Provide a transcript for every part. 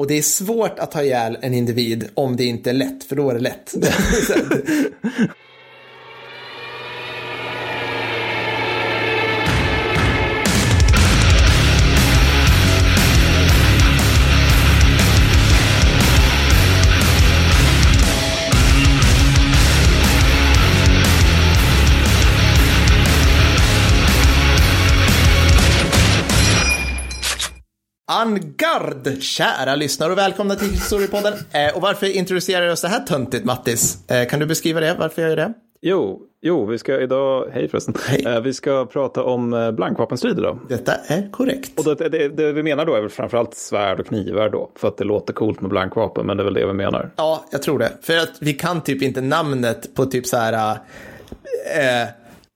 Och det är svårt att ta ihjäl en individ om det inte är lätt, för då är det lätt. Angard, kära lyssnare och välkomna till Historiepodden. Eh, och varför introducerar jag oss så här töntigt, Mattis? Eh, kan du beskriva det, varför jag gör det? Jo, jo, vi ska idag, hej förresten, Hej. Eh, vi ska prata om eh, blankvapenstrid idag. Detta är korrekt. Och det, det, det vi menar då är väl framförallt svärd och knivar då, för att det låter coolt med blankvapen, men det är väl det vi menar. Ja, jag tror det. För att vi kan typ inte namnet på typ så här...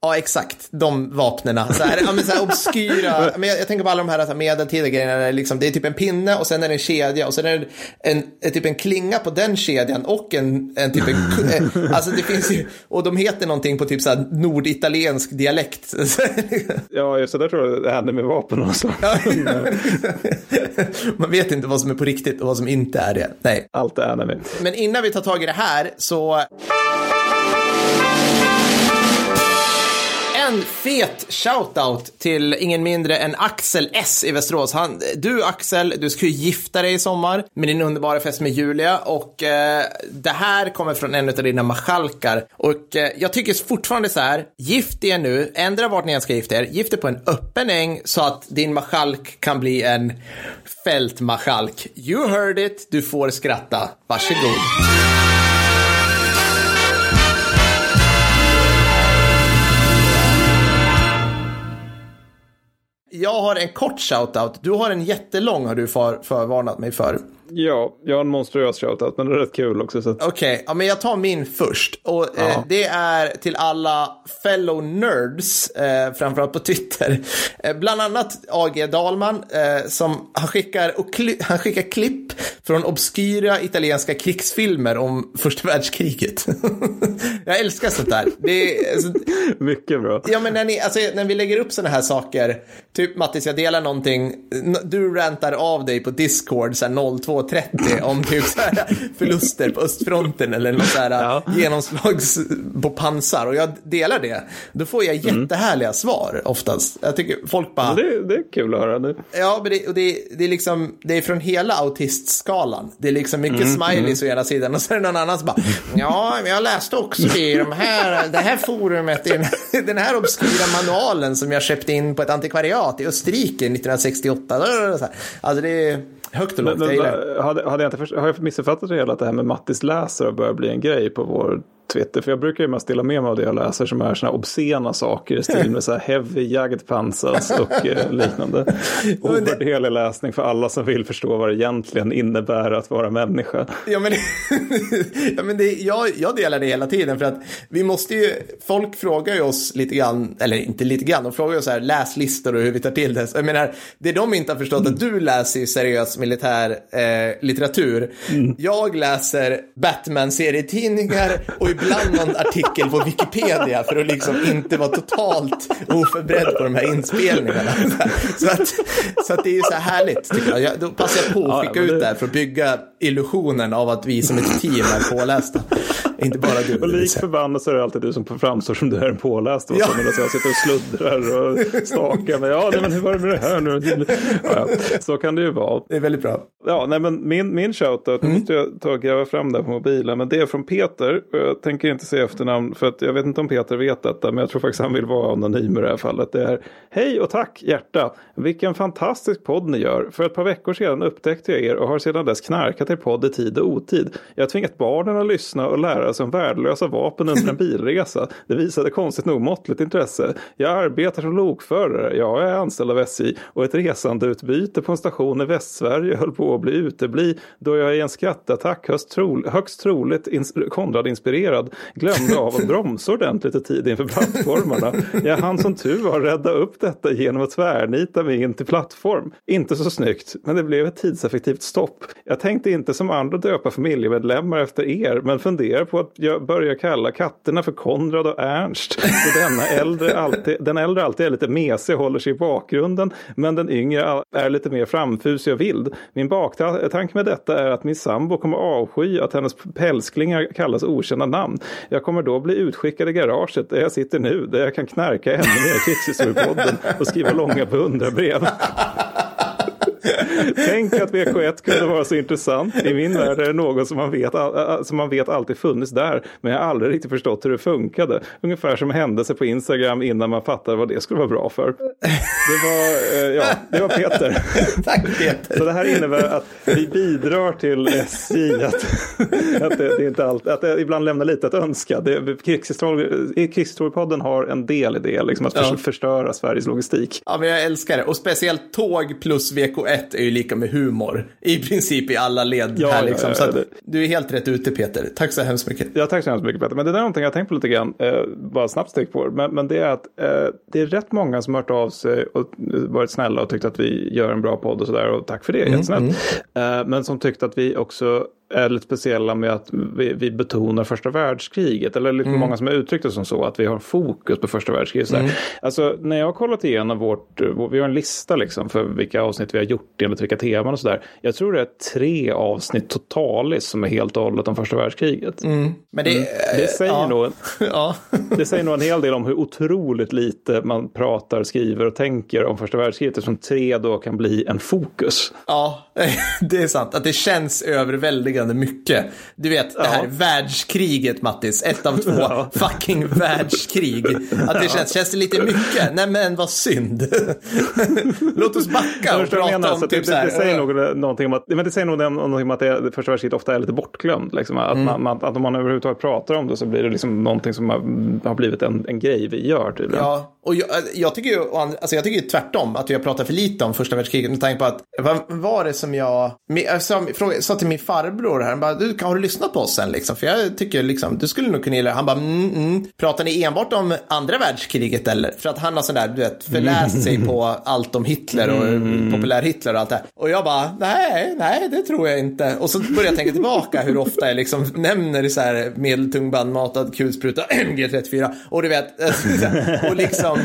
Ja, exakt. De vapnena. Så här, ja, men så här obskyra. men jag, jag tänker på alla de här, medeltida grejerna. Liksom, det är typ en pinne och sen är det en kedja och sen är det en, en, typ en klinga på den kedjan och en, en typ en... eh, alltså det finns ju... Och de heter någonting på typ så här norditaliensk dialekt. Ja, just det, där tror jag det händer med vapen och så. Man vet inte vad som är på riktigt och vad som inte är det. Nej. Allt är anime. Men innan vi tar tag i det här så... En fet shoutout till ingen mindre än Axel S i Västerås. Han, du Axel, du ska ju gifta dig i sommar med din underbara fest med Julia och eh, det här kommer från en av dina marskalkar. Och eh, jag tycker fortfarande så här, gift er nu, ändra vart ni än ska gifta er, gift er på en öppen äng så att din marskalk kan bli en fältmarskalk. You heard it, du får skratta. Varsågod. Jag har en kort shoutout. Du har en jättelång har du för, förvarnat mig för. Ja, jag har en monstruös shoutout, men det är rätt kul också. Så att... Okej, ja, men jag tar min först. Och eh, det är till alla fellow nerds, eh, framförallt på Twitter. Eh, bland annat AG Dahlman, eh, som han skickar, och han skickar klipp från obskyra italienska krigsfilmer om första världskriget. jag älskar sånt där. Det är, alltså, Mycket bra. Ja, men när, ni, alltså, när vi lägger upp sådana här saker, typ Mattis, jag delar någonting, du rantar av dig på Discord så här 02.30 om typ så här förluster på östfronten eller något så här Ja. genomslags på pansar och jag delar det. Då får jag jättehärliga svar oftast. Jag tycker folk bara, Det, är- det är kul att höra. nu. Ja, men det, och det, det, är liksom, det är från hela autistskalan. Det är liksom mycket smileys å ena sidan och så är det någon annan som bara Ja, jag läste också i de här, det här forumet, i den, den här obskyra manualen som jag köpte in på ett antikvariat i Österrike 1968. Så här. Alltså det är högt och lågt. Men, jag men, hade, hade jag inte först, har jag missuppfattat det hela att det här med Mattis läser börjar bli en grej på vår Twitter? För jag brukar ju mest dela med mig av det jag läser som är sådana obscena saker i stil med så här heavy jagdpansas och eh, liknande. Ovärderlig läsning för alla som vill förstå vad det egentligen innebär att vara människa. Ja, men, ja, men det, jag, jag delar det hela tiden för att vi måste ju, folk frågar ju oss lite grann, eller inte lite grann, de frågar ju så här läslistor och hur vi tar till det. Jag menar, det de inte har förstått att du läser ju seriös militär eh, litteratur. Jag läser Batman-serietidningar och ibland någon artikel på Wikipedia för att liksom inte vara totalt oförberedd på de här inspelningarna. Så att, så att det är ju så här härligt tycker jag. jag. Då passar jag på Ja, att ja, skicka men ut det här för att bygga illusionen av att vi som ett team är pålästa. Inte bara du. Och lik förbannat så är det alltid du som framstår som du är påläst. Och Ja. så, medan jag sitter och sluddrar och stakar mig. Ja, nej, men hur var det med det här nu? Ja. Så kan det ju vara. Det är väldigt bra. Ja, nej, men min, min shoutout, nu måste jag ta och gräva fram det på mobilen, men det är från Peter. Jag tänker inte säga efternamn, för att jag vet inte om Peter vet detta, men jag tror faktiskt han vill vara anonym i det här fallet. Det är Hej och tack hjärta! Vilken fantastisk podd ni gör. För ett par veckor sedan upptäckte jag er och har sedan dess knarkat er podd i tid och otid. Jag har tvingat barnen att lyssna och lära sig om värdelösa vapen under en bilresa. Det visade konstigt nog måttligt intresse. Jag arbetar som lokförare, jag är anställd av SJ och ett resandeutbyte på en station i Västsverige höll på att bli utebli då jag i en skrattattack högst, tro, högst troligt ins- Konrad-inspirerad glömde av att bromsa ordentligt i tid inför plattformarna. Jag hann som tur var rädda upp detta genom att tvärnita mig in till plattform. Inte så snyggt, men det blev ett tidseffektivt stopp. Jag tänkte inte inte som andra döpa familjemedlemmar efter er, men funderar på att börja kalla katterna för Konrad och Ernst. Så denna äldre alltid, den äldre alltid är lite mesig och håller sig i bakgrunden. Men den yngre är lite mer framfusig och vild. Min baktanke med detta är att min sambo kommer avsky att hennes pälsklingar kallas okända namn. Jag kommer då bli utskickad i garaget där jag sitter nu. Där jag kan knarka ännu mer krigshistoriepodden och skriva långa beundrarbrev. Tänk att VK1 kunde vara så intressant. I min värld är det något som man, vet, som man vet alltid funnits där. Men jag har aldrig riktigt förstått hur det funkade. Ungefär som händelser på Instagram innan man fattade vad det skulle vara bra för. Det var, eh, ja, det var Peter. Tack Peter. Så det här innebär att vi bidrar till SJ. Att, att, det, det inte allt, att det ibland lämnar lite att önska. Krigshistoriepodden har en del i det, liksom att ja. förstöra Sveriges logistik. Ja, men jag älskar det. Och speciellt tåg plus VK1 är ju lika med humor. I princip i alla led ja, här liksom. Ja, ja, så du är helt rätt ute Peter. Tack så hemskt mycket. Ja, tack så hemskt mycket Peter. Men det där är någonting jag tänkt på lite grann. Eh, bara snabbt steg på men, men det är att eh, det är rätt många som hört av sig och varit snälla och tyckt att vi gör en bra podd och sådär. Och tack för det, mm, jättesnällt. Mm. Eh, men som tyckt att vi också är lite speciella med att vi, vi betonar första världskriget. Eller lite mm. många som har uttryckt det som så, att vi har fokus på första världskriget. Mm. Alltså när jag har kollat igenom vårt, vi har en lista liksom för vilka avsnitt vi har gjort enligt vilka teman och sådär. Jag tror det är tre avsnitt totalis som är helt och hållet om första världskriget. Mm. Men det, mm. det, säger ja. nog, ja. det säger nog en hel del om hur otroligt lite man pratar, skriver och tänker om första världskriget. Eftersom tre då kan bli en fokus. Ja, det är sant. Att det känns överväldigande överväldigande mycket. Du vet, det här ja. världskriget, Mattis. Ett av två ja. fucking världskrig. Att det känns, känns det lite mycket? Nej men vad synd. Låt oss backa och prata menar, om typ det, så här. Det, säger nog någonting om att, men det säger nog någonting om att det, första världskriget ofta är lite bortglömt. Liksom. Att, mm. man, att om man överhuvudtaget pratar om det så blir det liksom någonting som har, har blivit en, en grej vi gör tydligen. Ja, och jag, jag tycker ju alltså jag tycker tvärtom att vi har pratat för lite om första världskriget med tanke på att vad var det som jag, jag sa, sa till min farbror här, han bara, du, har du lyssnat på oss sen liksom? För jag tycker liksom, du skulle nog kunna gilla det. Han bara, mm, mm. pratar ni enbart om andra världskriget eller? För att han har sådär, du vet, förläst sig på allt om Hitler och mm. populär Hitler och allt det här. Och jag bara, nej, nej, det tror jag inte. Och så börjar jag tänka tillbaka hur ofta jag liksom nämner så här medeltung bandmatad kulspruta G34 och du vet, och liksom,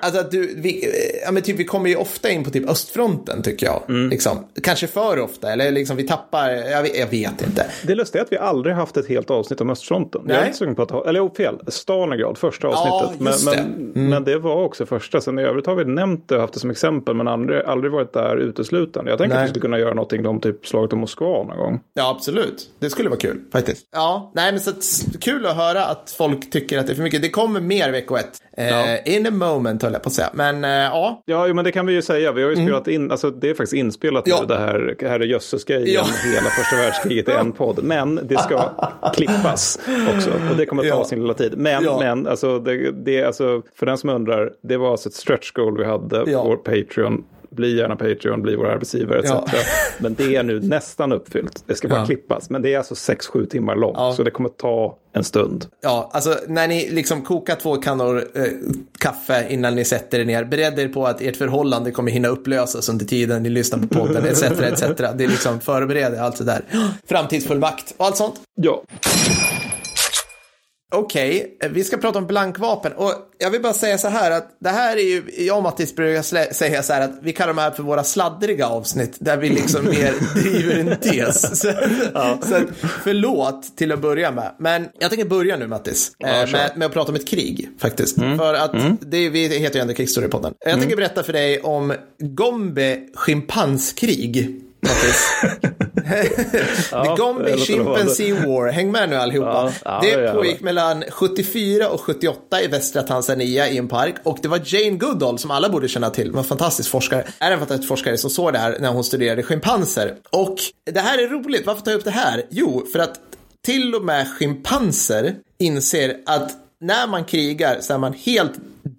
alltså att du, vi, ja, men typ, vi kommer ju ofta in på typ östfronten tycker jag. Mm. Liksom. Kanske för ofta, eller liksom vi tappar, jag vet, jag vet inte. Det lustiga är att vi aldrig haft ett helt avsnitt om östfronten. Nej. Jag är inte sugen på att ha, eller fel, Stalingrad, första avsnittet. Ja, men, det. Mm. men det var också första, sen i övrigt har vi nämnt det och haft det som exempel, men aldrig, aldrig varit där uteslutande. Jag tänker att vi skulle kunna göra någonting om typ slaget om Moskva någon gång. Ja, absolut. Det skulle vara kul faktiskt. Ja, nej men så att, kul att höra att folk tycker att det är för mycket. Det kommer mer vecko ett. Eh, ja in a moment höll jag på att säga. Men äh, ja. Ja, men det kan vi ju säga. Vi har ju mm. spelat in, alltså det är faktiskt inspelat ja. nu det här, här är jösses-grejen, ja. hela första världskriget i en podd. Men det ska klippas också och det kommer att ta ja. sin lilla tid. Men, ja. men alltså, det, det, alltså, för den som undrar, det var alltså ett stretch goal vi hade på vår Patreon bli gärna Patreon, bli vår arbetsgivare etc. Ja. Men det är nu nästan uppfyllt. Det ska bara ja. klippas. Men det är alltså 6-7 timmar långt. Ja. Så det kommer ta en stund. Ja, alltså när ni liksom kokar två kannor eh, kaffe innan ni sätter er ner. Bered er på att ert förhållande kommer hinna upplösas under tiden ni lyssnar på podden etc. etc. Det är liksom förbered allt det där. Framtidsfullmakt och allt sånt. Ja. Okej, okay, vi ska prata om blankvapen och jag vill bara säga så här att det här är ju, jag och Mattis brukar säga så här att vi kallar de här för våra sladdriga avsnitt där vi liksom mer driver en tes. Så, ja. så förlåt till att börja med, men jag tänker börja nu Mattis ja, eh, med, med, att prata om ett krig faktiskt. Mm. För att mm. det, vi heter ju ändå Krigsstorypodden. Jag mm. tänker berätta för dig om Gombe schimpanskrig. The Gombe Chimpanzee War. Häng med nu allihopa. Ja, ja, det pågick mellan 74 och 78 i västra Tanzania i en park. Och det var Jane Goodall, som alla borde känna till, en fantastisk forskare, är en fantastisk forskare som såg det här när hon studerade schimpanser. Och det här är roligt. Varför tar jag upp det här? Jo, för att till och med schimpanser inser att när man krigar så är man helt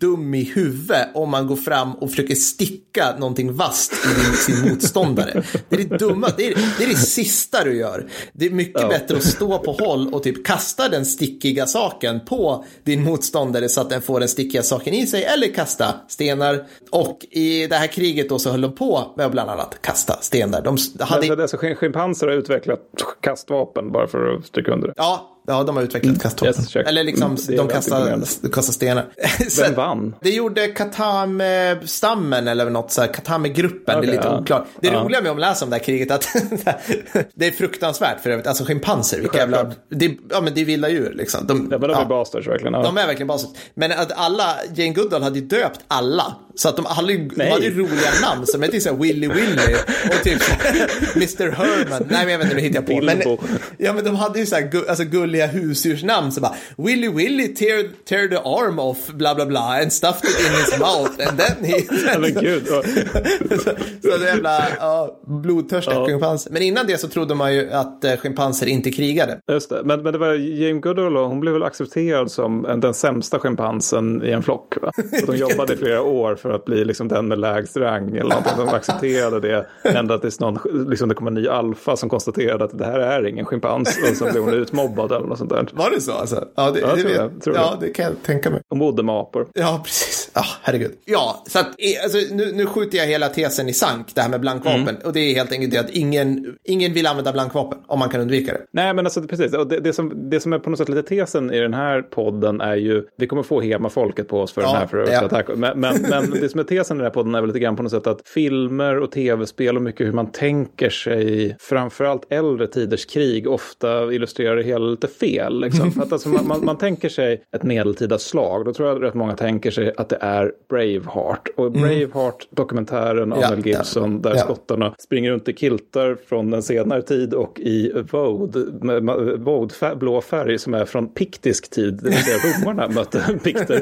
dum i huvudet om man går fram och försöker sticka någonting vasst i sin motståndare. Det är det dumma, det är det, är det sista du gör. Det är mycket ja. bättre att stå på håll och typ kasta den stickiga saken på din motståndare så att den får den stickiga saken i sig eller kasta stenar. Och i det här kriget då så höll de på med att bland annat kasta stenar. De hade... Men, alltså, schimpanser har utvecklat kastvapen bara för att stryka under det. Ja, Ja, de har utvecklat kasttorpen. Yes. Eller liksom, Mm, de kastar, kastar stenar. Vem vann? Det gjorde Katame-stammen eller något så här, Katame-gruppen, det är lite ja. oklart. Det Ja. roliga med att läsa om det här kriget är att det är fruktansvärt för övrigt. Alltså schimpanser, vilka jävla, det, är- ja men det är vilda djur liksom. De, Ja, men de är ja. bastards verkligen. Ja. De är verkligen basis. Men att alla, Jane Goodall hade ju döpt alla. Så att de hade, de hade roliga namn som hette såhär Willy Willy och typ Mr Herman. Nej men jag vet inte, nu hittar jag på. Men, ja men de hade ju såhär gu, alltså, gulliga husdjursnamn. Så bara Willy Willy tear, tear the arm off bla bla bla and stuffed it in his mouth and then he... Ja, men gud. ja. så, så det jävla ja, blodtörstiga Ja. schimpanser. Men innan det så trodde man ju att eh, schimpanser inte krigade. Just det. Men, men det var Jane Goodall hon blev väl accepterad som en, den sämsta schimpansen i en flock. Va? Så de jobbade i flera år för att bli liksom den med lägst rang. Eller någonting. De accepterade det ända tills någon, liksom det kom en ny alfa som konstaterade att det här är ingen schimpans. Och så blev hon utmobbad eller något sånt där. Var det så alltså? Ja, det, Ja, det vet- jag, tror ja jag. det kan jag tänka mig. Hon bodde med apor. Ja, precis. Ja, herregud. Ja, så att alltså, nu, nu skjuter jag hela tesen i sank, det här med blankvapen. Mm. Och det är helt enkelt det att ingen, ingen vill använda blankvapen om man kan undvika det. Nej, men alltså precis. Och det, det, som, det som är på något sätt lite tesen i den här podden är ju, vi kommer få hema folket på oss för Ja, den här för ja. attack. Men, men, men det som är tesen i den här podden är väl lite grann på något sätt att filmer och tv-spel och mycket hur man tänker sig framförallt äldre tiders krig ofta illustrerar det hela lite fel. Liksom. För att alltså, man, man, man tänker sig ett medeltida slag, då tror jag att rätt många tänker sig att det är Braveheart. Och Braveheart, dokumentären av Mm. Ja, Mel Gibson, där Ja. skottarna springer runt i kiltar från en senare tid och i med- vådfär- blå färg som är från piktisk tid, det vill säga romarna mötte pikter.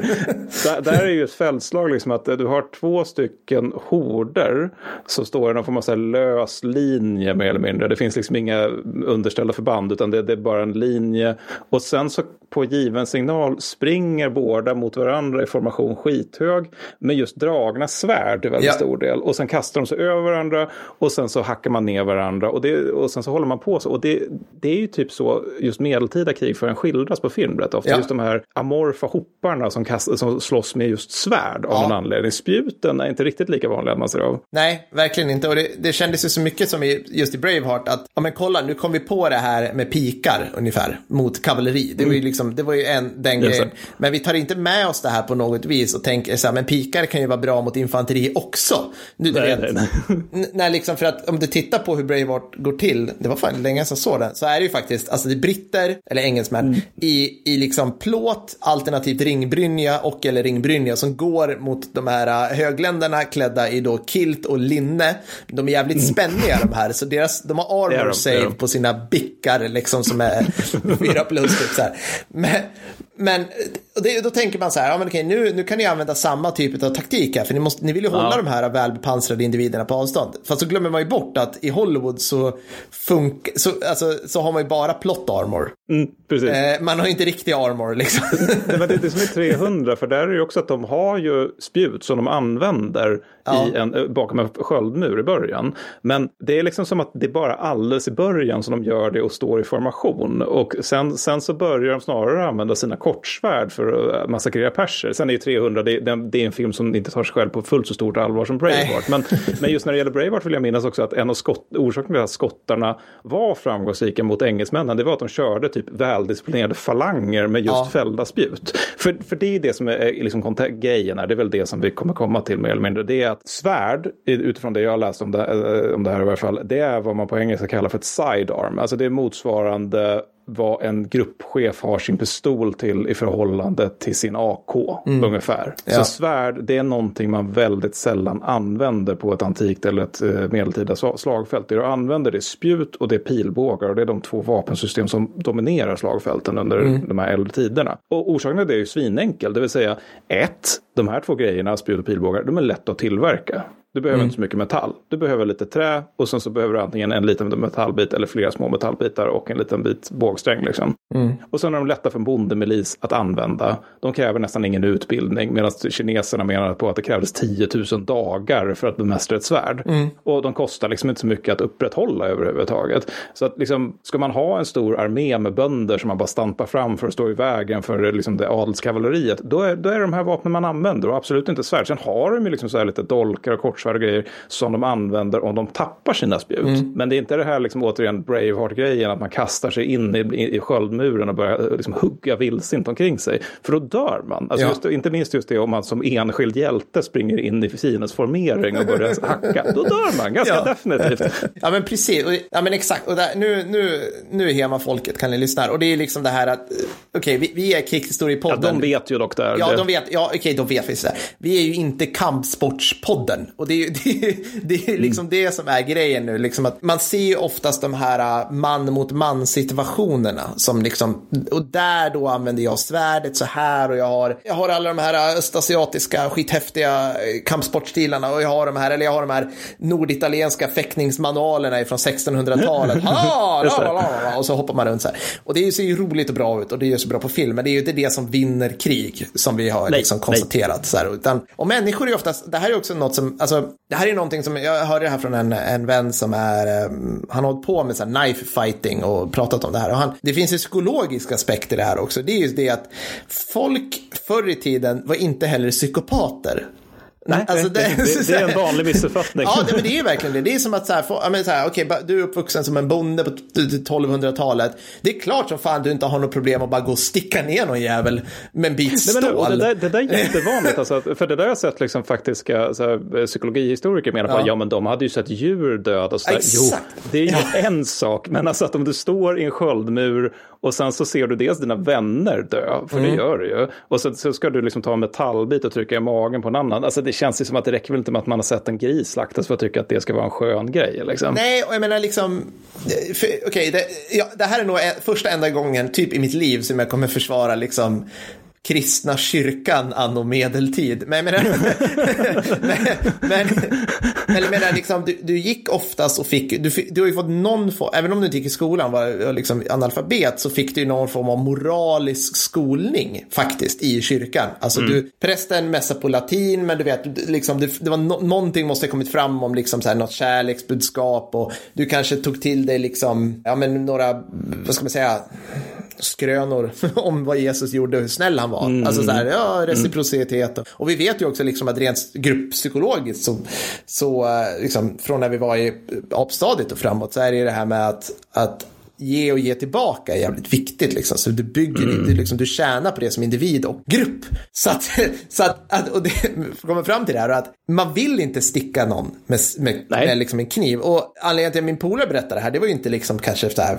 Där, där är ju ett fältslag liksom att du har två stycken horder som står i någon form av så lös linje mer eller mindre. Det finns liksom inga underställda förband utan det, det är bara en linje. Och sen så på given signal springer båda mot varandra i formation skithög med just dragna svärd till väldigt Ja. stor del. Och sen kastar de sig över varandra och sen så hackar man ner varandra och, det, och sen så håller man på så. Och det, det är ju typ så just medeltida krig för en skildras på film rätt ofta. Ja. Just de här amorfa hopparna som, kast, som slåss med just svärd av Ja. någon anledning. Spjuten är inte riktigt lika vanliga att man ser av. Nej, verkligen inte. Och det, det kändes ju så mycket som i, just i Braveheart att, ja men kolla, nu kom vi på det här med pikar ungefär mot kavalleri. Det var ju liksom, det var ju en, den grejen. Men vi tar inte med oss det här på något vis och tänker så här, men pikar kan ju vara bra mot infanteri också. Nu, du Nej, vet, nej, N- när liksom, för att om du tittar på hur Braveheart går till, det var fan länge sedan jag såg den, så är det ju faktiskt, alltså det är britter, eller engelsmän, Mm. i, i liksom plåt, alternativt ringbrynja och eller ringbrynja som går mot de här äh, högländerna klädda i då kilt och linne. De är jävligt spänniga de här, så deras, de har Mm. Armor save på sina bickar liksom som är fyra plus typ så här. Men, men det, då tänker man så här, ja men okej, nu, nu kan ni använda samma typ av taktik här, för ni, måste, ni vill ju hålla Ja. de här välbepansrade individerna på avstånd. Fast så glömmer man ju bort att i Hollywood så, funk, så, alltså, så har man ju bara plot armor. Mm, precis. Eh, man har ju inte riktig armor liksom. Det var det, det som är 300, för där är det ju också att de har ju spjut som de använder Ja. i en, eh, bakom en sköldmur i början. Men det är liksom som att det är bara alldeles i början som de gör det och står i formation. Och sen, sen så börjar de snarare använda sina kortsvärd för att massakrera perser. Sen är ju 300, det, det, är en film som inte tar sig själv på fullt så stort allvar som Braveheart. Men, men just när det gäller Braveheart vill jag minnas också att en av skott, orsakerna till att skottarna var framgångsrika mot engelsmännen, det var att de körde typ väldisciplinerade falanger med just Ja. fällda spjut. För, för det är det som är liksom grejen här, det är väl det som vi kommer komma till mer eller mindre. Det är att svärd, utifrån det jag har läst om det, eh, om det här i varje fall, det är vad man på engelska kallar för ett sidearm. Alltså det är motsvarande vad en gruppchef har sin pistol till i förhållande till sin AK ungefär. Mm. Ja. Så svärd, det är någonting man väldigt sällan använder på ett antikt eller ett eh, medeltida sla- slagfält. Det du använder det är spjut och det är pilbågar och det är de två vapensystem som dominerar slagfälten under Mm. de här äldre tiderna. Och orsaken till det är ju svinenkel, det vill säga ett, de här två grejerna, spjut och pilbågar, de är lätta att tillverka. Du behöver Mm. inte så mycket metall. Du behöver lite trä och sen så behöver du antingen en liten metallbit eller flera små metallbitar och en liten bit bågsträng. Liksom. Mm. Och sen är de lätta för en bondemilis att använda. De kräver nästan ingen utbildning medan kineserna menar på att det krävdes 10 000 dagar för att bemästra ett svärd. Mm. Och de kostar liksom inte så mycket att upprätthålla överhuvudtaget. Så att liksom, ska man ha en stor armé med bönder som man bara stampar fram för att stå i vägen för liksom det adelskavalleriet, då är, då är det de här vapnen man använder och absolut inte svärd. Sen har de ju liksom så här lite dolkar och kortsvärd och grejer som de använder om de tappar sina spjut. Mm. Men det är inte det här liksom återigen Braveheart-grejen att man kastar sig in i, i, i sköldmuren och börjar liksom hugga vildsint omkring sig. För då dör man. Alltså ja. just, inte minst just det om man som enskild hjälte springer in i fiendens formering och börjar hacka. Då dör man ganska ja. definitivt. Ja men precis, ja men exakt. Och där, nu, nu, nu är hema folket kan ni lyssna här. Och det är liksom det här att, okej okay, vi, vi är Kickhistorie-podden. Ja de vet ju dock det. Ja de vet, ja okej okay, de vet vi. Vi är ju inte kampsportspodden. Och det är ju det, är, det är liksom mm. det som är grejen nu. Liksom att man ser ju oftast de här äh, man mot man situationerna. Som liksom, och där då använder jag svärdet så här och jag har, jag har alla de här östasiatiska skithäftiga äh, kampsportstilarna och jag har de här, eller jag har de här norditalienska fäktningsmanualerna från 1600-talet. och så hoppar man runt så här. Och det ser ju roligt och bra ut och det är så bra på film, men det är ju inte det som vinner krig som vi har liksom konstaterat. Så här. Utan, och människor är oftast, det här är också något som, alltså, det här är någonting som, jag hörde det här från en, en vän som är, um, han har hållit på med så här knife fighting och pratat om det här. Och han, det finns ju psykologiska aspekter i det här också. Det är ju det att folk förr i tiden var inte heller psykopater. Nej, alltså det, det, det, är en vanlig missuppfattning. ja, det, men det är verkligen det. Det är som att så här, för, men så här okay, du är uppvuxen som en bonde på 1200-talet. Det är klart som fan du inte har något problem att bara gå och sticka ner någon jävel med en bit stål. Nej, men, det, där, det där är jättevanligt. alltså, för det där har jag sett liksom, faktiska så här, psykologihistoriker menar på. Ja. ja, men de hade ju sett djur döda. Jo, det är ju ja. en sak. Men alltså att om du står i en sköldmur och sen så ser du dels dina vänner dö, för mm. det gör du ju. Och sen så ska du liksom ta en metallbit och trycka i magen på en annan. Alltså det känns ju som att det räcker väl inte med att man har sett en gris slaktas för att tycka att det ska vara en skön grej. Liksom. Nej, och jag menar liksom, okej, okay, det, ja, det här är nog e- första enda gången typ i mitt liv som jag kommer försvara liksom kristna kyrkan anno medeltid. Men jag menar, men, men, jag menar liksom, du, du, gick oftast och fick, du, du har ju fått någon form, även om du inte gick i skolan, var liksom analfabet, så fick du ju någon form av moralisk skolning faktiskt i kyrkan. Alltså mm. du, prästen mässade på latin, men du vet, liksom, det, det var no, någonting måste ha kommit fram om liksom så här, något kärleksbudskap och du kanske tog till dig liksom, ja men några, vad ska man säga, skrönor om vad Jesus gjorde och hur snäll han var. Mm. Alltså så här, ja, reciprocitet. Och, och vi vet ju också liksom att rent grupppsykologiskt så, så eh, liksom, från när vi var i apstadiet och framåt så är det ju det här med att, att ge och ge tillbaka är jävligt viktigt. Liksom. Så du bygger, mm. du, liksom, du tjänar på det som individ och grupp. Så att, så att, att och det kommer fram till det här att man vill inte sticka någon med, med, med liksom en kniv. Och anledningen till att min polare berättade det här, det var ju inte liksom kanske så här,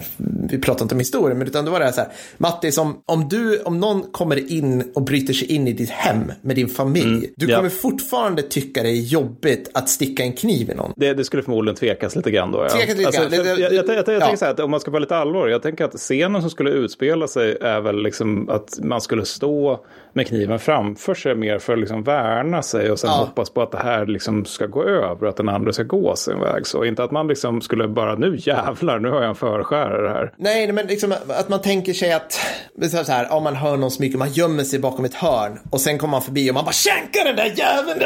vi pratar inte om historien, men utan det var det här så här, Mattis, om, om, du, om någon kommer in och bryter sig in i ditt hem med din familj, mm. du kommer ja. fortfarande tycka det är jobbigt att sticka en kniv i någon. Det, det skulle förmodligen tvekas lite grann då. Ja. Tvekas lite alltså, grann. Jag, jag, jag, jag, tänker så här, att om man ska vara lite allvar, jag tänker att scenen som skulle utspela sig är väl liksom att man skulle stå med kniven framför sig mer för att liksom värna sig och sen ja. hoppas på att det här liksom ska gå över, att den andra ska gå sin väg. Så inte att man liksom skulle bara nu jävlar, nu har jag en förskärare här. Nej, men liksom att man tänker sig att, så här, om man hör någon smyga, man gömmer sig bakom ett hörn och sen kommer man förbi och man bara känkar den där jäveln,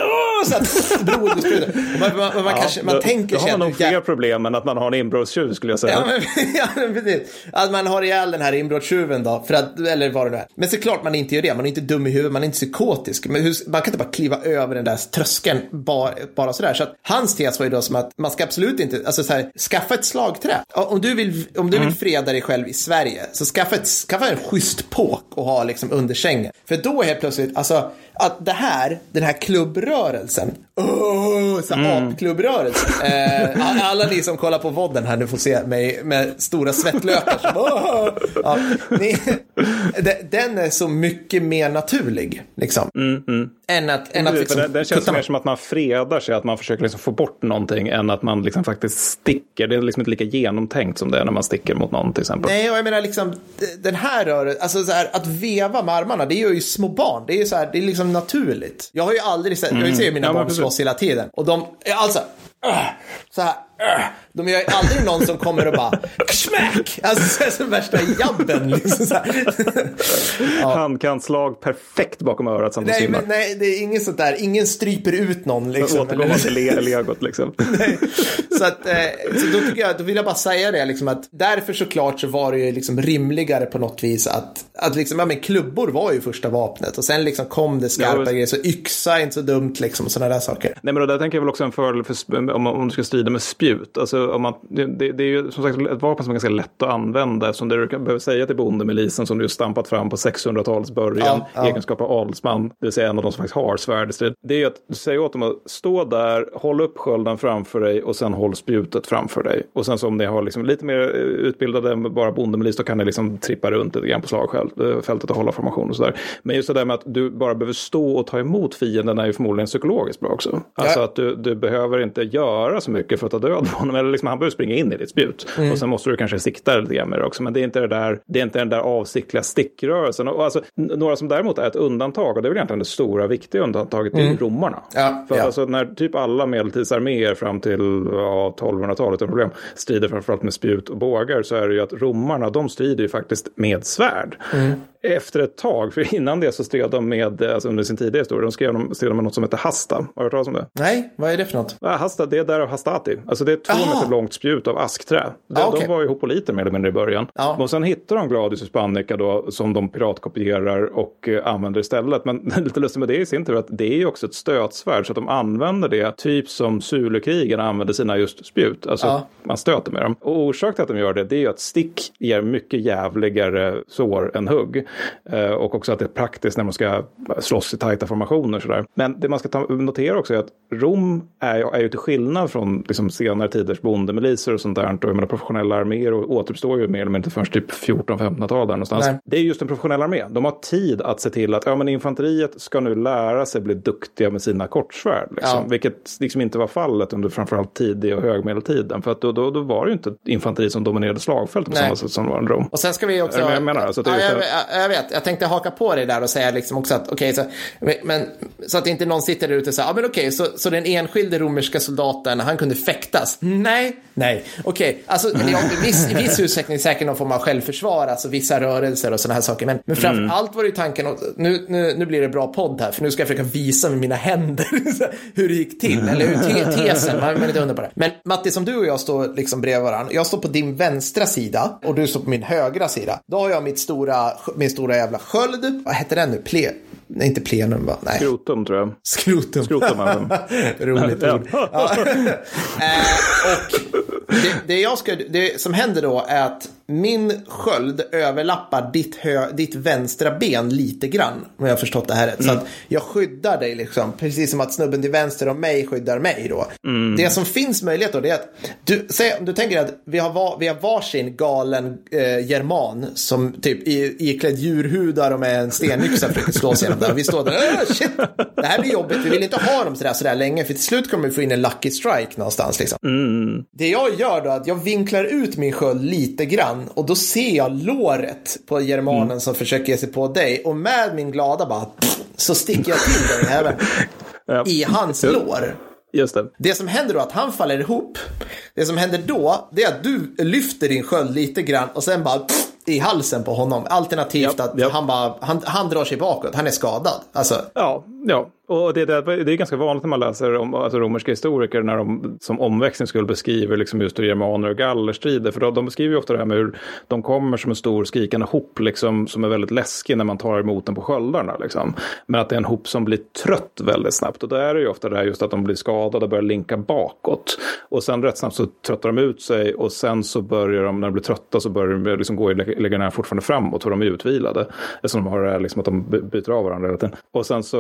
så att blodet sprutar. Man, man, man, ja, kanske, man då, tänker sig... Då har man nog fler problem än att man har en inbrottstjuv skulle jag säga. Ja, men, ja, precis. Att man har ihjäl den här inbrottstjuven då, för att, eller vad det nu är. Men såklart man inte gör det, man är inte dum i huvudet, man är inte psykotisk. Men hur, man kan inte bara kliva över den där tröskeln bara, bara sådär. Så att hans tes var ju då som att man ska absolut inte, alltså så här, skaffa ett slagträ. Om du vill, om du vill mm. freda dig själv i Sverige, så skaffa, ett, skaffa en schysst påk och ha liksom under sängen. För då helt plötsligt, alltså att det här, den här klubbrörelsen, oh, så mm. apklubbrörelsen. Eh, alla ni som kollar på vodden här nu får se mig med stora svettlökar. Som, oh, ja, ni, den är så mycket mer naturlig. Liksom. Mm, mm. Än att, än att liksom, den, den känns mer som att man fredar sig, att man försöker liksom få bort någonting än att man liksom faktiskt sticker. Det är liksom inte lika genomtänkt som det är när man sticker mot någon till exempel. Nej, och jag menar liksom den här rörelsen, alltså så här, att veva med armarna, det gör ju små barn. Det är ju så här, det är liksom naturligt. Jag har ju aldrig sett, mm. jag ser ju mina ja, barn slåss hela tiden. Och de, alltså, äh, så här. De är ju aldrig någon som kommer och bara smack! Alltså så, värsta jabben. Liksom, så här. Handkantslag perfekt bakom örat som de nej, men, nej, det är inget sånt där. Ingen stryper ut någon. Liksom, Återgår till le- legot liksom. så, att, eh, så då tycker jag, då vill jag bara säga det, liksom, att därför såklart så var det ju liksom rimligare på något vis att, att liksom, ja, men klubbor var ju första vapnet och sen liksom kom det skarpa Ja, grejer, så yxa är inte så dumt liksom och sådana där saker. Nej men då, där tänker jag väl också en fördel för, om, om du ska strida med spjut. Alltså, om man, det, det, är ju som sagt ett vapen som är ganska lätt att använda. Som det du behöva säga till bondemilisen som du stampat fram på 600-talets början. Ja. Egenskap av adelsman, det vill säga en av de som faktiskt har svärd i strid. Det är ju att du säger åt dem att stå där, håll upp skölden framför dig och sen håll spjutet framför dig. Och sen så om ni har liksom lite mer eh, utbildade än bara bondemilis då kan ni liksom trippa runt lite grann på slagfältet och hålla formation och sådär. Men just det där med att du bara behöver stå och ta emot fienden är ju förmodligen psykologiskt bra också. Alltså Ja. att du, du behöver inte göra så mycket för att ta död på honom. Eller liksom, han behöver springa in i ditt spjut. Mm. Och sen måste du kanske sikta lite grann med det också. Men det är inte, det där, det är inte den där avsiktliga stickrörelsen. Och alltså, några som däremot är ett undantag, och det är väl egentligen det stora viktiga undantaget, det är romarna. Mm. Ja, för ja. Alltså, när typ alla medeltidsarméer fram till ja, 1200-talet utan problem strider framförallt med spjut och bågar så är det ju att romarna de strider ju faktiskt med svärd. Mm. Efter ett tag, för innan det så stred de med, alltså under sin tidiga historia, de skrev de, stred de med något som heter hasta. Har du hört talas om det? Nej, vad är det för något? Hasta, det är därav hastati. Alltså det är två Aha. meter långt spjut av askträ. De, Ah, okej. de var ju hopoliter mer eller mindre i början. Ja. Och sen hittar de Gladius Hispanica då som de piratkopierar och eh, använder istället. Men lite lustigt med det i sin tur att det är ju också ett stötsvärd så att de använder det typ som Zulukrigen använder sina just spjut. Alltså Ja. man stöter med dem. Och orsak till att de gör det, det är ju att stick ger mycket jävligare sår än hugg. Eh, och också att det är praktiskt när man ska slåss i tajta formationer. Sådär. Men det man ska ta, notera också är att Rom är, är ju till skillnad från liksom, senare tiders bondemiliser och sånt där. Och jag menar, professionella arméer och återuppstår ju mer eller mindre förrän typ 14-1500-tal där någonstans. Nej. Det är just en professionell armé. De har tid att se till att ja, men infanteriet ska nu lära sig bli duktiga med sina kortsvärd. Liksom, Ja. Vilket liksom inte var fallet under framförallt tidig och högmedeltiden. För att då, då, då var det ju inte infanteri som dominerade slagfältet på Nej. samma sätt som det var i Rom. Och sen ska vi också... Men jag menar, alltså att det är just jag, vet, jag tänkte haka på det där och säga liksom också att okej, så, men, så att inte någon sitter där ute och säger, ja men okej, så, så den enskilde romerska soldaten, han kunde fäktas? Nej, nej, okej, alltså ja, i, viss, i viss utsträckning säkert någon form av självförsvar, alltså vissa rörelser och sådana här saker, men, men framför Mm. allt var det ju tanken, och nu, nu, nu blir det bra podd här, för nu ska jag försöka visa med mina händer hur det gick till, eller hur te, tesen, man är inte undra på det. Men Matti, som du och jag står liksom bredvid varandra, jag står på din vänstra sida och du står på min högra sida. Då har jag mitt stora, min stora jävla sköld, vad heter den nu? Ple... Nej, inte plenum va? Nej. Skrotum tror jag. Skrotum. Skrotum det. Roligt ord. Eh, och det, det, jag ska, det som händer då är att min sköld överlappar ditt, hö, ditt vänstra ben lite grann. Om jag har förstått det här rätt. Så att jag skyddar dig liksom. Precis som att snubben till vänster om mig skyddar mig då. Det som finns möjlighet då det är att du, säg, du tänker att vi har, var, vi har varsin galen eh, german som typ i, iklädd djurhudar och med en stenyxa försöker slå sig igenom där. Vi står där, "Åh, shit, det här blir jobbigt. Vi vill inte ha dem sådär, sådär länge för till slut kommer vi få in en lucky strike någonstans liksom. Det jag gör då är att jag vinklar ut min sköld lite grann och då ser jag låret på germanen som försöker ge sig på dig och med min glada bara pff, så sticker jag till den även Ja. i hans lår. Just det. Det som händer då är att han faller ihop. Det som händer då det är att du lyfter din sköld lite grann och sen bara pff, i halsen på honom. Alternativt Ja, att ja. Han, bara, han, han drar sig bakåt, han är skadad. Alltså, Ja, ja och det, det, det är ganska vanligt när man läser om alltså, romerska historiker när de som omväxling skulle beskriver liksom just germaner och gallerstrider. För de, de beskriver ju ofta det här med hur de kommer som en stor skrikande hop liksom, som är väldigt läskig när man tar emot den på sköldarna. Liksom. Men att det är en hop som blir trött väldigt snabbt. Och då är det ju ofta det här just att de blir skadade och börjar linka bakåt. Och sen rätt snabbt så tröttar de ut sig och sen så börjar de, när de blir trötta så börjar de liksom gå i legionären fortfarande framåt för de är utvilade. Eftersom de har det här liksom att de byter av varandra hela tiden. Och sen så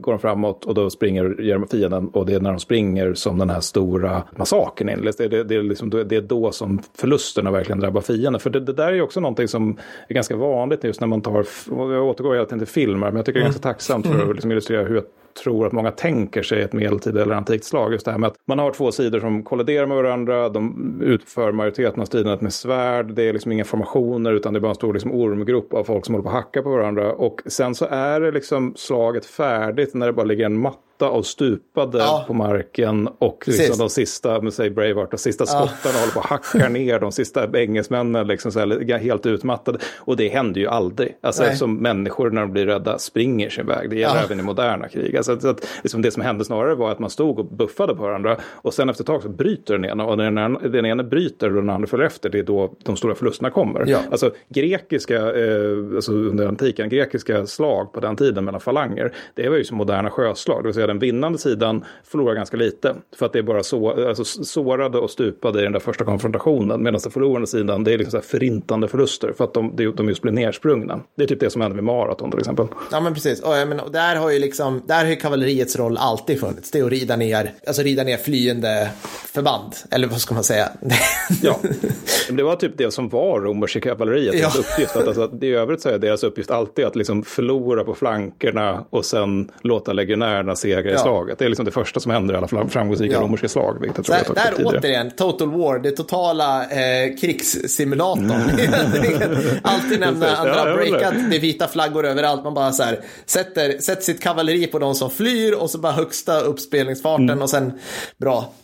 går de fram framåt och då springer ger de fienden och det är när de springer som den här stora massakern inleds. Det, är- det, det, liksom, det är då som förlusterna verkligen drabbar fienden. För det, det där är ju också någonting som är ganska vanligt just när man tar, jag återgår hela tiden till filmer, men jag tycker det är ganska tacksamt för att liksom illustrera hur tror att många tänker sig ett medeltida eller antikt slag. Just det här med att man har två sidor som kolliderar med varandra. De utför majoriteten av stridandet med svärd. Det är liksom inga formationer utan det är bara en stor liksom ormgrupp av folk som håller på att hacka på varandra. Och sen så är det liksom slaget färdigt när det bara ligger en matta matta av stupade Ja. på marken och liksom de sista, men säg Braveheart, de sista skottarna håller på att hacka ner de sista engelsmännen liksom så här, helt utmattade. Och det händer ju aldrig. Alltså Nej. eftersom människor när de blir rädda springer sin väg. Det gäller Ja. även i moderna krig. Alltså, så att, liksom det som hände snarare var att man stod och buffade på varandra och sen efter ett tag så bryter den ena och när den ena bryter och den andra följer efter det är då de stora förlusterna kommer. Ja. Alltså grekiska, eh, alltså under antiken, grekiska slag på den tiden mellan falanger, det var ju som moderna sjöslag, det vill säga den vinnande sidan förlorar ganska lite för att det är bara så, alltså, sårade och stupade i den där första konfrontationen medan den förlorande sidan det är liksom så förintande förluster för att de, de, just blir nersprungna. Det är typ det som händer med maraton till exempel. Ja men precis, och, menar, och där har ju liksom, där har ju kavalleriets roll alltid funnits. Det är att rida ner, alltså rida ner flyende förband. Eller vad ska man säga? Ja, men det var typ det som var romerska kavalleriets Ja. uppgift. Att, alltså, I övrigt så är deras uppgift alltid att liksom förlora på flankerna och sen låta legionärerna segra i slaget. Det är liksom det första som händer i alla fram- framgångsrika romerska slag. Vilket jag tror jag Där, tagit där tidigare. återigen, Total War, det totala eh, krigssimulatorn. Alltid nämna andra jag breakat, det är vita flaggor överallt. Man bara så här, sätter, sätter sitt kavalleri på de som flyr och så bara högsta uppspelningsfarten Mm. och sen bra.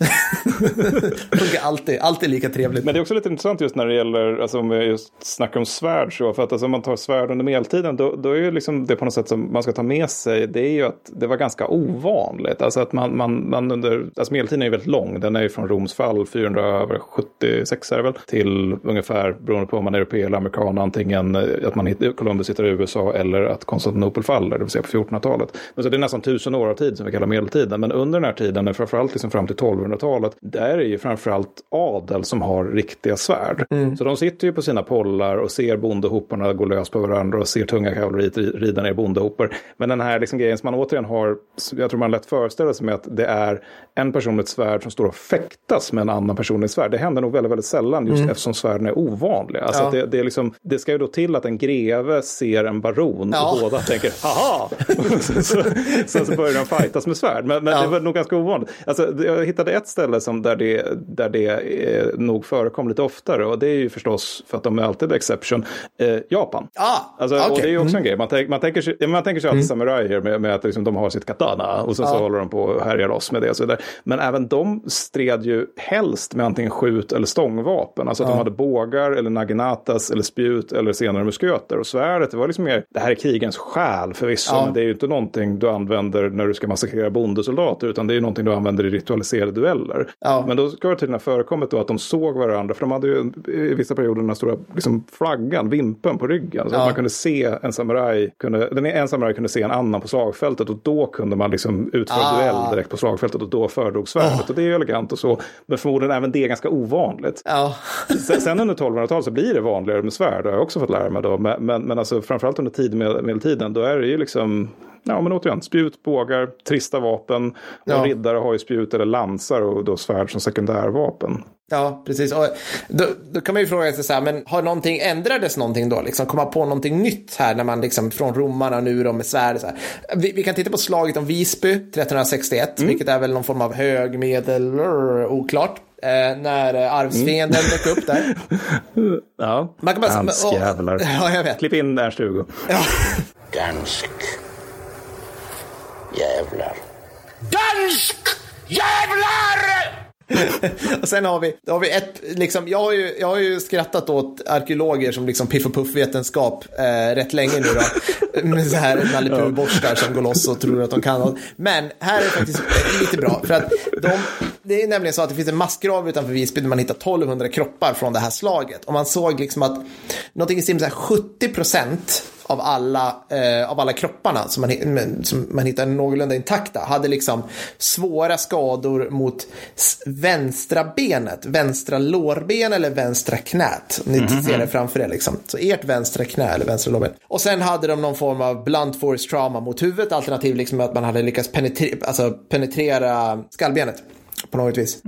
Funkar alltid, alltid lika trevligt. Men det är också lite intressant just när det gäller, alltså om vi just snackar om svärd så, för att alltså, om man tar svärd under medeltiden, då, då är ju liksom det på något sätt som man ska ta med sig, det är ju att det var ganska ovanligt. Alltså att man, man, man under, alltså medeltiden är ju väldigt lång, den är ju från Roms fall 476 är det väl, till ungefär, beroende på om man är europé eller amerikan, antingen eh, att man hittar, Columbus hittar i USA eller att Konstantinopel faller, det vill säga på 1400-talet. Men så det är nästan tusen år av tid som vi kallar medeltiden, men under den här tiden, framförallt liksom fram till 1200-talet, där är ju framförallt adel som har riktiga svärd. Så de sitter ju på sina pollar och ser bondehoparna gå lös på varandra och ser tunga kavalleriet ri- rida ner bondehopar. Men den här liksom grejen som man återigen har, jag tror man lätt föreställer sig med att det är en person med ett svärd som står och fäktas med en annan person med ett svärd. Det händer nog väldigt, väldigt sällan just eftersom svärden är ovanliga. Alltså Ja. det, det, är liksom, det ska ju då till att en greve ser en baron Ja. och båda tänker haha! så, så, sen så börjar de fightas med svärd. Men, men Ja. det var nog ganska ovanligt. Alltså, jag hittade ett ställe som där det, där det eh, nog förekom lite oftare och det är ju förstås för att de är alltid exception, eh, Japan. Ah, Alltså, okej. Och det är ju också en grej. Man, tänk, man, tänker, sig- man tänker sig alltid samurajer med, med att liksom, de har sitt katana och sen så håller de på och härjar loss med det. Och så vidare. Men även de stred ju helst med antingen skjut eller stångvapen. Alltså att de hade bågar eller naginatas eller spjut eller senare musköter. Och svärdet, det var liksom mer, det här är krigens själ förvisso. Ja. Men det är ju inte någonting du använder när du ska massakrera bondesoldater. Utan det är ju någonting du använder i ritualiserade dueller. Ja. Men då ska det tydligen ha förekommit då att de såg varandra. För de hade ju i vissa perioder den här stora liksom, flaggan, vimpen på ryggen. Så Ja. att man kunde se en samuraj, kunde, den en samuraj kunde se en annan på slagfältet. Och då kunde man liksom utföra Ah. duell direkt på slagfältet. Och då föredrog svärdet. Och det är ju elegant och så. Men förmodligen även det är ganska ovanligt. Ja. Sen, sen under 1200-talet så blir det vanligare med svärd, det har jag också fått lära mig då. Men, men, men alltså framförallt under tid med, medeltiden, då är det ju liksom, ja men återigen, spjut, bågar, trista vapen. Och Ja. riddare har ju spjut eller lansar och då svärd som sekundärvapen. Ja, precis. Och då, då kan man ju fråga sig så här, men har någonting, ändrades någonting då? Liksom, kom man på någonting nytt här när man liksom från romarna nu då med svärd? Så här. Vi, vi kan titta på slaget om Visby 1361, vilket är väl någon form av hög, medel, rrr, oklart. Eh, när eh, arvsfienden dök upp där. Ja, Man kan bara- danskjävlar. Ja, jag vet. Klipp in Ernst-Hugo. Ja. Dansk jävlar. Dansk jävlar! Och sen har vi, har vi ett, liksom, jag har, ju, jag har ju skrattat åt arkeologer som liksom piff och puff-vetenskap eh, rätt länge nu då. Med så här Nalle Puh-borstar som går loss och tror att de kan något. Men här är det faktiskt lite bra. För att de, det är nämligen så att det finns en massgrav utanför Visby där man hittar 1200 kroppar från det här slaget. Och man såg liksom att någonting i stil med så här 70 procent av alla, eh, av alla kropparna som man, som man hittade någorlunda intakta hade liksom svåra skador mot vänstra benet, vänstra lårben eller vänstra knät. Om ni ser det framför er liksom. Så ert vänstra knä eller vänstra lårben. Och sen hade de någon form av blunt force trauma mot huvudet, alternativt liksom att man hade lyckats penetrera, alltså penetrera skallbenet på något vis.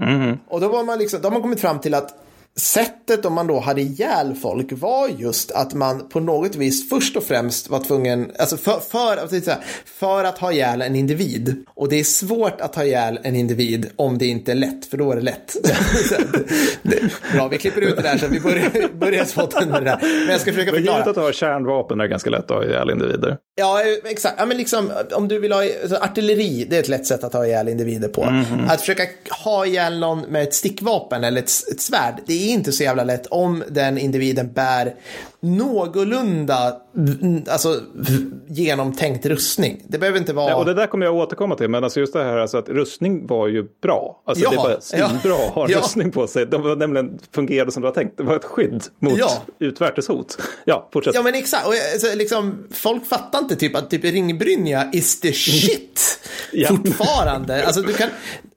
Och då, var man liksom, då har man kommit fram till att sättet om man då hade ihjäl folk var just att man på något vis först och främst var tvungen, alltså för, för, för, för att ha ihjäl en individ. Och det är svårt att ha ihjäl en individ om det inte är lätt, för då är det lätt. Bra, vi klipper ut det där så vi börjar, börjar spotten med det där. Men jag ska försöka förklara. Men att ha kärnvapen är ganska lätt att ha ihjäl individer. Ja, exakt. Ja, men liksom, om du vill ha artilleri, det är ett lätt sätt att ha ihjäl individer på. Mm. Att försöka ha ihjäl någon med ett stickvapen eller ett, ett svärd, det är inte så jävla lätt om den individen bär någorlunda alltså, genomtänkt rustning. Det behöver inte vara... Ja, och det där kommer jag återkomma till, men alltså just det här alltså att rustning var ju bra. Alltså ja, det var svinbra ja, att ha ja. rustning på sig. De var nämligen fungerade som det var tänkt. Det var ett skydd mot ja. utvärteshot. Ja, fortsätt. Ja, men exakt. Och, alltså, liksom, folk fattar inte typ att typ ringbrynja is the shit ja. fortfarande. Alltså, du kan,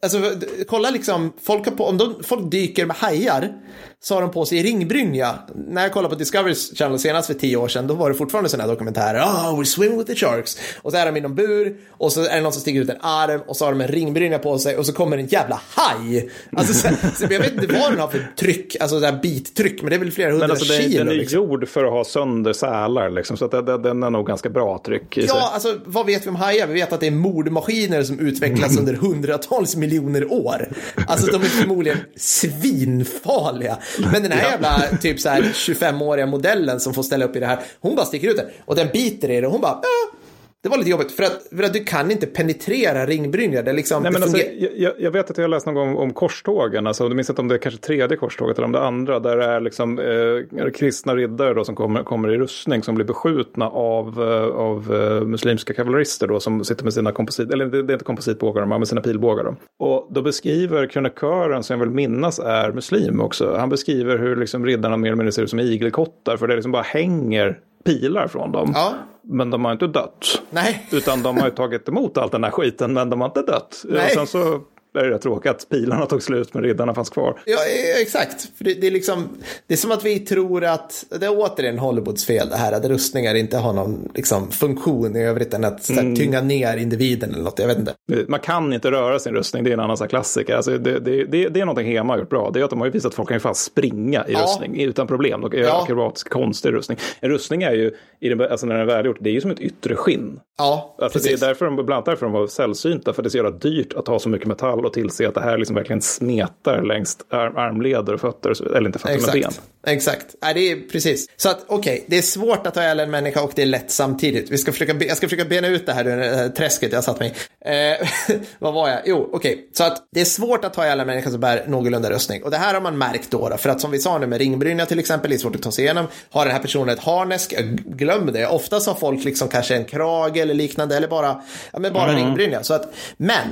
alltså, kolla liksom, folk, på, om de, folk dyker med hajar så har de på sig ringbrynja. När jag kollade på Discovery Channel senast för tio år sedan, då var det fortfarande sådana här dokumentärer. Oh, we swim with the sharks. Och så är de i någon bur och så är det någon som sticker ut en arm och så har de en ringbrynja på sig och så kommer en jävla haj. Alltså, så, så jag vet inte vad den har för tryck, alltså där bittryck, men det är väl flera hundra men alltså, kilo. Den är liksom. gjord för att ha sönder sälar, liksom, så att den, den är nog ganska bra tryck i Ja, sig. alltså vad vet vi om hajar? Vi vet att det är mordmaskiner som utvecklas under hundratals miljoner år. Alltså de är förmodligen svinfarliga. Men den här jävla typ så här 25-åriga modellen som får ställa upp i det här, hon bara sticker ut den. Och den biter i det och hon bara, äh, det var lite jobbigt för att, för att du kan inte penetrera ringbrynja. Det liksom, Nej, men alltså, jag, jag, vet att jag läst någon gång om korstågen, alltså, du minns inte om det är kanske tredje korståget eller om det andra, där det är liksom, eh, kristna riddare då, som kommer, kommer i rustning som blir beskjutna av, eh, av eh, muslimska kavallerister då, som sitter med sina komposit, eller det, det är inte kompositbågar, de har med sina pilbågar. Då. Och då beskriver krönikören, som jag vill minnas är muslim också, han beskriver hur liksom, riddarna mer eller mindre ser ut som igelkottar, för det liksom bara hänger pilar från dem. Ja. Men de har inte dött. Nej. Utan de har ju tagit emot all den här skiten men de har inte dött. Nej. Och sen så är det tråkigt att pilarna tog slut men riddarna fanns kvar. Ja, exakt. För det, det, är liksom, det är som att vi tror att, det är återigen Hollywoods fel det här, att rustningar inte har någon liksom, funktion i övrigt än att mm. tynga ner individen eller något, jag vet inte. Man kan inte röra sin rustning, det är en annan klassiker. Alltså, det, det, det, det är någonting Hema har gjort bra, det är att de har visat att folk kan ju fan springa i ja. rustning utan problem. Och ja. akrobatisk konstig rustning. En rustning är ju, i den, alltså när den är välgjord, det är ju som ett yttre skinn. Ja, alltså, Det är därför de, bland annat därför de var sällsynta, för det är så jävla dyrt att ha så mycket metall och tillse att det här liksom verkligen smetar längs arm, armleder och fötter, eller inte fötter Exakt. men ben. Exakt, Nej, det är precis. Så att okej, okay, det är svårt att ta ihjäl en människa och det är lätt samtidigt. Vi ska försöka, jag ska försöka bena ut det här, det här träsket jag satt mig eh, Vad var jag? Jo, okej, okay. så att det är svårt att ta ihjäl en människa som bär någorlunda rustning. Och det här har man märkt då, då för att som vi sa nu med ringbrynja till exempel, det är svårt att ta sig igenom. Har den här personen ett harnesk, glöm det. Oftast har folk liksom kanske en krage eller liknande, eller bara, ja, men bara mm. ringbrynja. Så att, men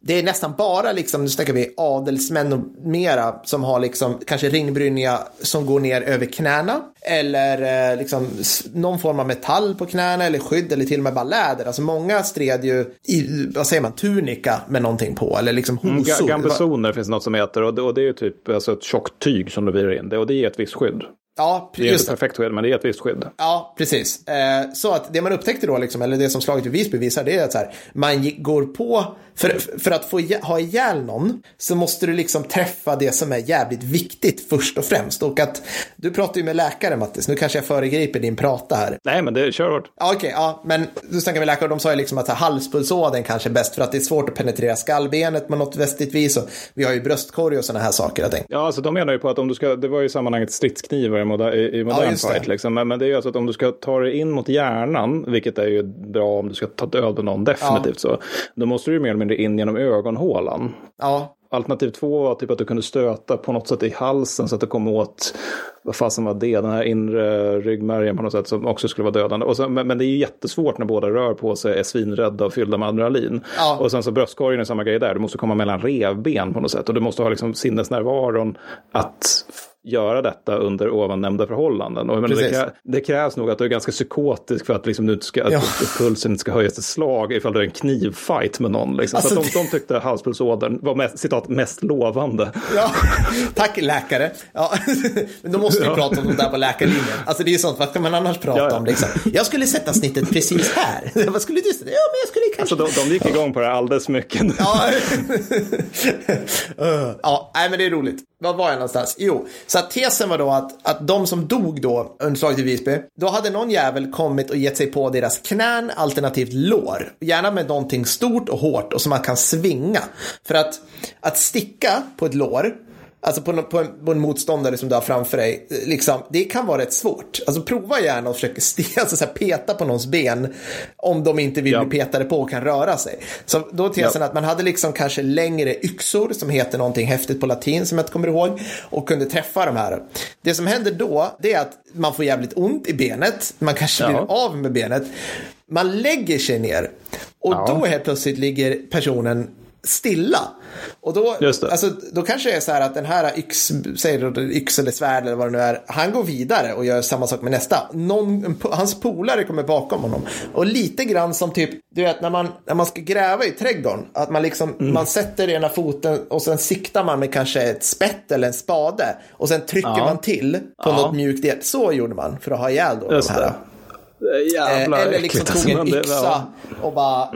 det är nästan bara liksom, nu snackar vi adelsmän och mera som har liksom kanske ringbrynja som går ner över knäna eller eh, liksom någon form av metall på knäna eller skydd eller till och med bara läder. Alltså många stred ju i, vad säger man, tunika med någonting på eller liksom mm, hosor. Mm, gambesoner finns något som heter och det, och det är ju typ alltså ett tjockt tyg som du virar in det och det ger ett visst skydd. Ja, det är inte perfekt skydd, men det är ett visst skydd. Ja, precis. Eh, så att det man upptäckte då, liksom, eller det som slaget i Visby visar, det är att så här, man går på, för, för att få ha ihjäl någon, så måste du liksom träffa det som är jävligt viktigt först och främst. Och att, du pratar ju med läkare, Mattis, nu kanske jag föregriper din prata här. Nej, men det kör hårt. Ja, okej, okay, ja, men du snackar med läkare och de sa ju liksom att halspulsådern kanske är bäst för att det är svårt att penetrera skallbenet på något vettigt vis. Och vi har ju bröstkorg och sådana här saker. Jag ja, alltså de menar ju på att om du ska, det var ju sammanhanget stridsknivar moder, i, modern ja, fight. Liksom. Men, men, det är ju alltså att om du ska ta dig in mot hjärnan, vilket är ju bra om du ska ta död på någon definitivt ja. så, då måste du ju mer eller mindre in genom ögonhålan. Ja. Alternativ två var typ att du kunde stöta på något sätt i halsen så att du kom åt, vad fasen var det, den här inre ryggmärgen på något sätt som också skulle vara dödande. Så, men, men, det är jättesvårt när båda rör på sig, är svinrädda och fyllda med adrenalin. Ja. Och sen så bröstkorgen är samma grej där, du måste komma mellan revben på något sätt. Och du måste ha liksom sinnesnärvaron att göra detta under ovan nämnda förhållanden. Och, men det, det, krävs nog att du är ganska psykotisk för att, liksom, du ska, ja. att pulsen inte ska höjas till slag ifall du är en knivfight med någon. Liksom. Alltså, så de, de tyckte halspulsådern var mest, citat, mest lovande. Ja, tack läkare. Ja, men då måste vi ja. prata om det där på läkarlinjen. Alltså det är ju sånt, vad kan man annars prata ja, ja. om? Liksom? Jag skulle sätta snittet precis här. vad skulle du sätta? Ja, men jag skulle kanske... Alltså de, de gick igång på det alldeles mycket. ja, uh, ja, nej men det är roligt. Var var jag någonstans? Jo, så så att tesen var då att, att de som dog då under slaget i Visby, då hade någon jävel kommit och gett sig på deras knän alternativt lår. Gärna med någonting stort och hårt och som man kan svinga. För att, att sticka på ett lår Alltså på, på, en, på en motståndare som du har framför dig, liksom, det kan vara rätt svårt. Alltså prova gärna och försöka st- alltså, så här, peta på någons ben om de inte vill Ja. bli petade på och kan röra sig. Så då tesen Ja. att man hade liksom kanske längre yxor som heter någonting häftigt på latin som jag inte kommer ihåg och kunde träffa de här. Det som händer då, det är att man får jävligt ont i benet, man kanske Ja. blir av med benet. Man lägger sig ner och Ja. då helt plötsligt ligger personen stilla. Och då. Alltså, då kanske det är så här att den här yx, säger du, yx eller svärd eller vad det nu är, han går vidare och gör samma sak med nästa. Någon, hans polare kommer bakom honom. Och lite grann som typ, du vet när man, när man ska gräva i trädgården, att man liksom, Mm. man sätter ena foten och sen siktar man med kanske ett spett eller en spade och sen trycker Ja. man till på Ja. något mjukt. Så gjorde man för att ha ihjäl då Just de här. det. Jävla Eh, Eller liksom äckligt, tog en alltså, yxa och bara,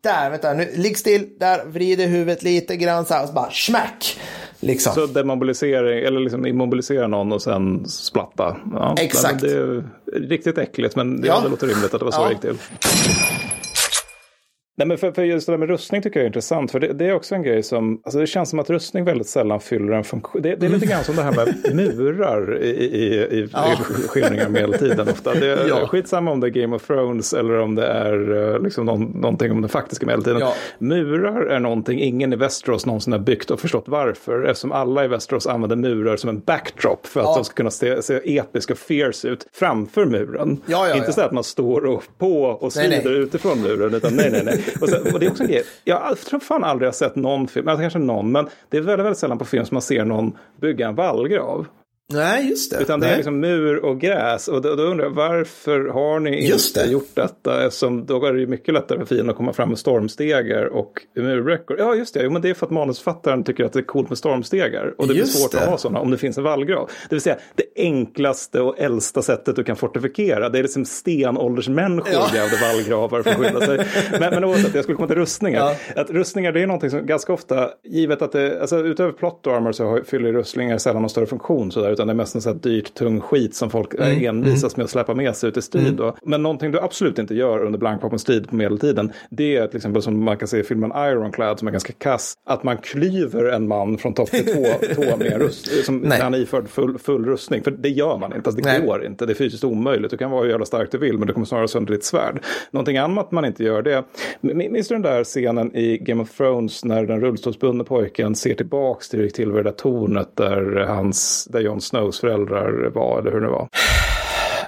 där, vänta, nu, ligg still, där, vrider huvudet lite grann så här och så bara smack. Liksom. Så demobilisering, eller liksom immobilisera någon och sen splatta. Ja, Exakt. Det är riktigt äckligt, men det, Ja. låter rimligt att det var så Ja. det gick till. Nej, men för, för just det där med rustning tycker jag är intressant. För det, det är också en grej som, alltså det känns som att rustning väldigt sällan fyller en funktion. Det, det är lite grann som det här med murar i, i, i, i skildringar av medeltiden ofta. Det är Ja. skitsamma om det är Game of Thrones eller om det är eh, liksom någon, någonting om den faktiska medeltiden. Ja. Murar är någonting ingen i Västerås någonsin har byggt och förstått varför. Eftersom alla i Västerås använder murar som en backdrop för att Ja. de ska kunna se, se episka och fierce ut framför muren. Ja, ja, Inte ja. så att man står och på och Nej, nej. svider utifrån muren. Utan nej, nej, nej. Och, sen, och det är också en grej. Jag tror fan aldrig jag sett någon film, alltså kanske någon, men det är väldigt, väldigt sällan på film som man ser någon bygga en vallgrav. Nej, just det. Utan det Nej. är liksom mur och gräs. Och då, då undrar jag varför har ni Just inte det. gjort detta? Eftersom då är det ju mycket lättare för fienden att komma fram med stormstegar och murräckor. Ja, just det. Jo, men det är för att manusförfattaren tycker att det är coolt med stormstegar. Och det blir Just svårt det. att ha sådana om det finns en vallgrav. Det vill säga det enklaste och äldsta sättet du kan fortifikera. Det är liksom stenåldersmänniskor Ja. grävde vallgravar för att skydda sig. Men, men oavsett, jag skulle komma till rustningar. Ja. Att rustningar det är någonting som ganska ofta, givet att det, alltså utöver plot armor så har- fyller rustningar sällan någon större funktion sådär, utan det är mest en sån här dyrt, tung skit som folk Mm, mm. envisas med att släppa med sig ut i strid. Då. Men någonting du absolut inte gör under blankvapenstrid på medeltiden, det är till exempel som man kan se i filmen Ironclad som är ganska kass, att man klyver en man från topp till tå, tå med rust, som Nej. han är iförd full, full rustning. För det gör man inte, alltså det Nej. går inte, det är fysiskt omöjligt. Du kan vara hur jävla stark du vill, men du kommer snarare sönder ditt svärd. Någonting annat man inte gör det är, minns du den där scenen i Game of Thrones när den rullstolsbundne pojken ser tillbaks till det där tornet där, hans, där Jon Snows föräldrar var, eller hur det var.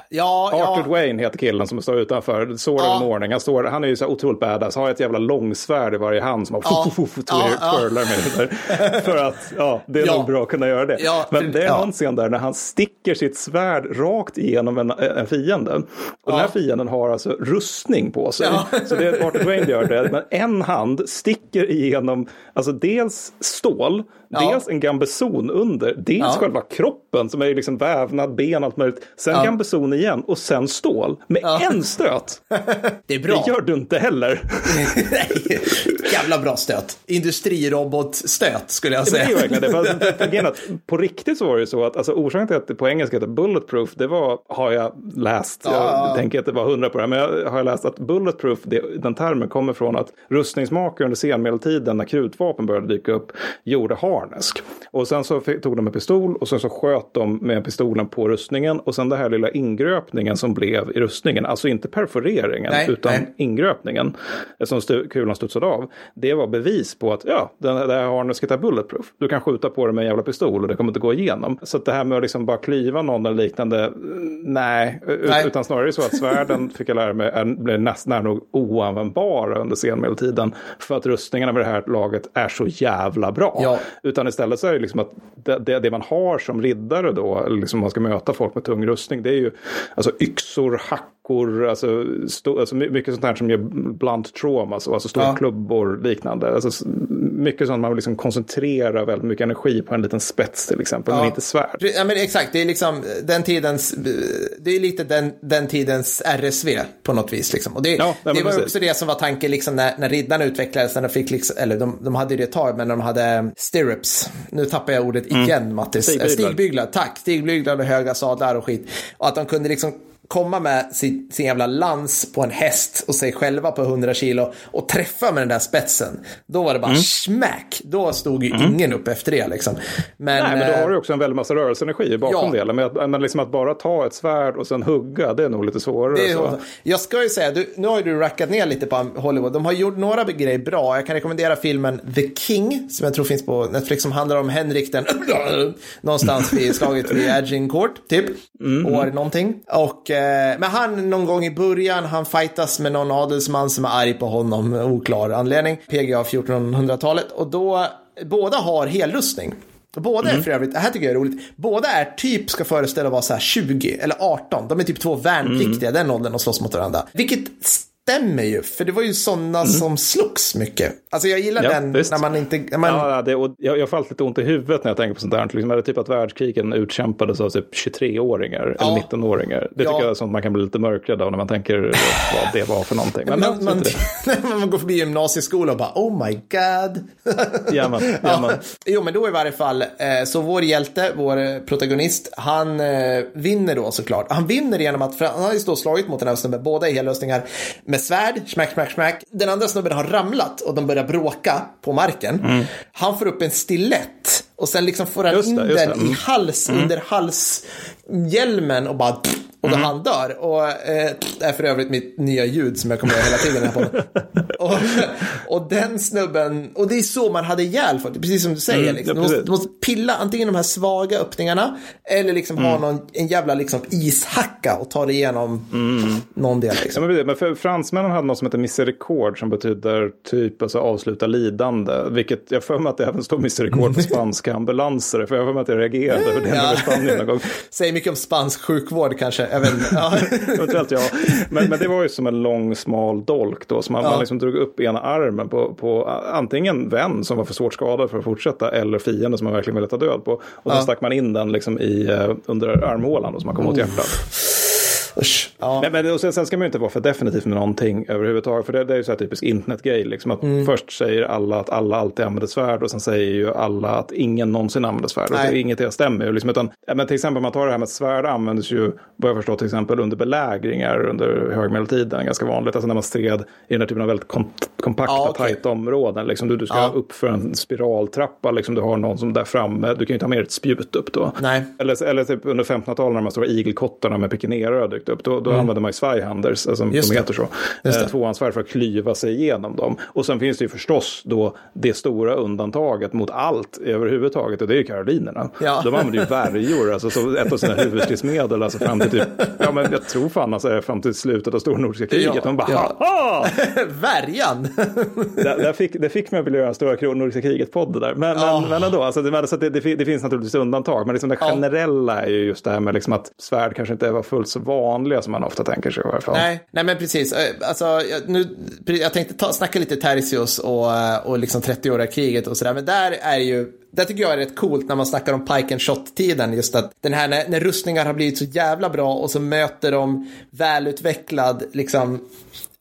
Ja, Arthur ja. Dwayne heter killen som står utanför. Sword Ja. Morning. Han, står, han är ju så otroligt badass. Har ett jävla långsvärd i varje hand som bara Ja. Ja, ja. twirlar med. För att ja, det är Ja. nog bra att kunna göra det. Ja, Men det är ja. någon scen där när han sticker sitt svärd rakt igenom en, en fiende. Och den här fienden har alltså rustning på sig. Ja. Så det Arthur Dwayne gör det. Men en hand sticker igenom alltså dels stål, Ja. dels en gambeson under, dels Ja. själva kroppen som är liksom vävnad, ben, allt möjligt. Sen Ja. gambeson igen och sen stål med Ja. en stöt. Det är bra. Det gör du inte heller. Nej, Jävla bra stöt. Industrirobot-stöt skulle jag Det är säga. ju verkligen det. För, är att på riktigt så var det så att alltså, orsaken till att det på engelska heter bulletproof, det var, har jag läst, jag Ja. tänker att det var hundra på det, här, men jag har läst att bulletproof, det, den termen kommer från att rustningsmakare under senmedeltiden när krutvapen började dyka upp gjorde harnesk. Och sen så tog de en pistol och sen så sköt de med pistolen på rustningen och sen den här lilla ingröpningen som blev i rustningen, alltså inte perforeringen Nej, utan nej. ingröpningen som stu, kulan studsade av. Det var bevis på att ja, den, det här harnesket är bulletproof. Du kan skjuta på det med en jävla pistol och det kommer inte gå igenom. Så det här med att liksom bara klyva någon eller liknande, mm, nej. Nej. Utan snarare så att svärden, fick jag lära mig, är, blir nästan nära nog oanvändbara under senmedeltiden. För att rustningarna vid det här laget är så jävla bra. Ja. Utan istället så är det liksom att det, det, det man har som riddare då, eller liksom man ska möta folk med tung rustning, det är ju alltså yxor, hack klockor, alltså, sto, alltså mycket sånt här som ger blunt trauma, alltså, alltså stora Ja. klubbor liknande. Alltså, mycket sånt man liksom koncentrera väldigt mycket energi på en liten spets till exempel, men inte svärd. Ja, men exakt, det är liksom den tidens, det är lite den, den tidens RSV på något vis. Liksom. Och det, Ja, ja, det var precis. också det som var tanken liksom, när, när riddarna utvecklades, när de fick, liksom, eller de, de hade ju det ett tag, men de hade stirrups. Nu tappar jag ordet igen, Mattis. Mm. Stigbyglar. Eh, Stigbyglar, tack. Stigbyglar och höga sadlar och skit. Och att de kunde liksom komma med sin, sin jävla lans på en häst och sig själva på 100 kilo och träffa med den där spetsen. Då var det Mm. bara smack. Då stod ju ingen upp efter det liksom. Men, Nej, men då eh, har du också en väldig massa rörelseenergi bakom Ja. det. Men att, men liksom att bara ta ett svärd och sen hugga, det är nog lite svårare. Det är, jag ska ju säga, du, nu har ju du rackat ner lite på Hollywood. De har gjort några grejer bra. Jag kan rekommendera filmen The King, som jag tror finns på Netflix, som handlar om Henrik den någonstans vid slaget vid Agincourt, typ. År någonting. Och, eh, men han någon gång i början, han fightas med någon adelsman som är arg på honom, oklar anledning. PGA 1400-talet. Och då, båda har helrustning. Båda är för övrigt, det här tycker jag är roligt, båda är typ, ska föreställa vara så här 20 eller 18. De är typ två värnpliktiga, den åldern och slåss mot varandra. Vilket stämmer ju, för det var ju sådana som slogs mycket. Alltså jag gillar Ja, den visst. när man inte, när man, Ja, det, och jag, jag får alltid lite ont i huvudet när jag tänker på sånt där. Liksom, är det typ att världskrigen utkämpades av typ 23-åringar Ja. eller 19-åringar. Det Ja. tycker jag är sånt man kan bli lite mörkrädd av när man tänker vad det var för någonting. Men, man, man, man, man går förbi gymnasieskolan och bara oh my god. Jajamän, Ja. jajamän. Jo, men då i varje fall, eh, så vår hjälte, vår eh, protagonist, han eh, vinner då såklart. Han vinner genom att, för han har ju då slagit mot den här snubben, båda är hellösningar, med svärd, smack, smack, smack. Den andra snubben har ramlat och de börjar bråka på marken. Han får upp en stilett och sen liksom får han Mm. In det, den det. Mm. i hals, under halshjälmen och bara och Mm. då han dör. Och eh, det är för övrigt mitt nya ljud som jag kommer göra hela tiden. Här på. och, och den snubben, och det är så man hade ihjäl folk, precis som du säger. Mm, liksom. ja, du, måste, du måste pilla antingen de här svaga öppningarna eller liksom Mm. ha någon, en jävla liksom ishacka och ta dig igenom någon del. Ja, Liksom. men, precis. men för fransmännen hade något som heter misericorde som betyder typ alltså, avsluta lidande. Vilket jag för mig att det även står misericorde på spanska ambulanser. För jag för mig att jag reagerade över det Ja. Spanien någon gång. Säger mycket om spansk sjukvård kanske. Jag vet inte. Ja. Eventuellt ja. Men, men det var ju som en lång smal dolk då. Så man, Ja. man liksom drog upp ena armen på, på antingen vän som var för svårt skadad för att fortsätta. Eller fiende som man verkligen ville ta död på. Och så Ja. stack man in den liksom i, eh, under armhålan då, så man kom åt hjärtat. Usch. Ja. Men, men och sen, sen ska man ju inte vara för definitiv med någonting överhuvudtaget. För det, det är ju så här typisk internetgrej. Liksom att Mm. Först säger alla att alla alltid använder svärd. Och sen säger ju alla att ingen någonsin använder svärd. Och Nej. det, inget det stämmer. Liksom, utan, ja, men till exempel om man tar det här med svärd användes ju, vad jag förstår, till exempel under belägringar under högmedeltiden. Ganska vanligt. Alltså när man stred i den här typen av väldigt kom, kompakta, Ja, okej. tajta områden. Liksom, du, du ska Ja. upp för en spiraltrappa. Liksom, du har någon som där framme. Du kan ju inte ha med ett spjut upp då. Nej. Eller, eller typ under 1500-talet när de stora igelkottarna med pikinerare dykt upp. Då, då använder man ju Zweihanders, alltså Mm. Just de heter så. Just. Eh, tvåhandsvärd för att klyva sig igenom dem. Och sen finns det ju förstås då det stora undantaget mot allt överhuvudtaget. Och det är ju karolinerna. Ja. De använder ju värjor, alltså så ett av sina huvudstridsmedel. Alltså fram till typ, ja men jag tror fan alltså fram till slutet av stora nordiska kriget. Ja, De bara, ja. haha! Värjan. det, det, fick, det fick mig att vilja göra Stora Kro- Nordiska kriget-podd där. Men, Ja. men, men ändå, alltså, det, men alltså, det, det, det finns naturligtvis undantag. Men liksom det generella är ju just det här med liksom att svärd kanske inte var fullt så vanliga som man ofta tänker sig i alla fall. Nej, nej men precis. Eh, alltså, jag, nu, jag tänkte ta, snacka lite Tertius och, eh, och liksom 30-åriga kriget och sådär. Men där är ju, det tycker jag är rätt coolt när man snackar om pike and shot-tiden. Just att den här när, när rustningar har blivit så jävla bra och så möter de välutvecklad, liksom,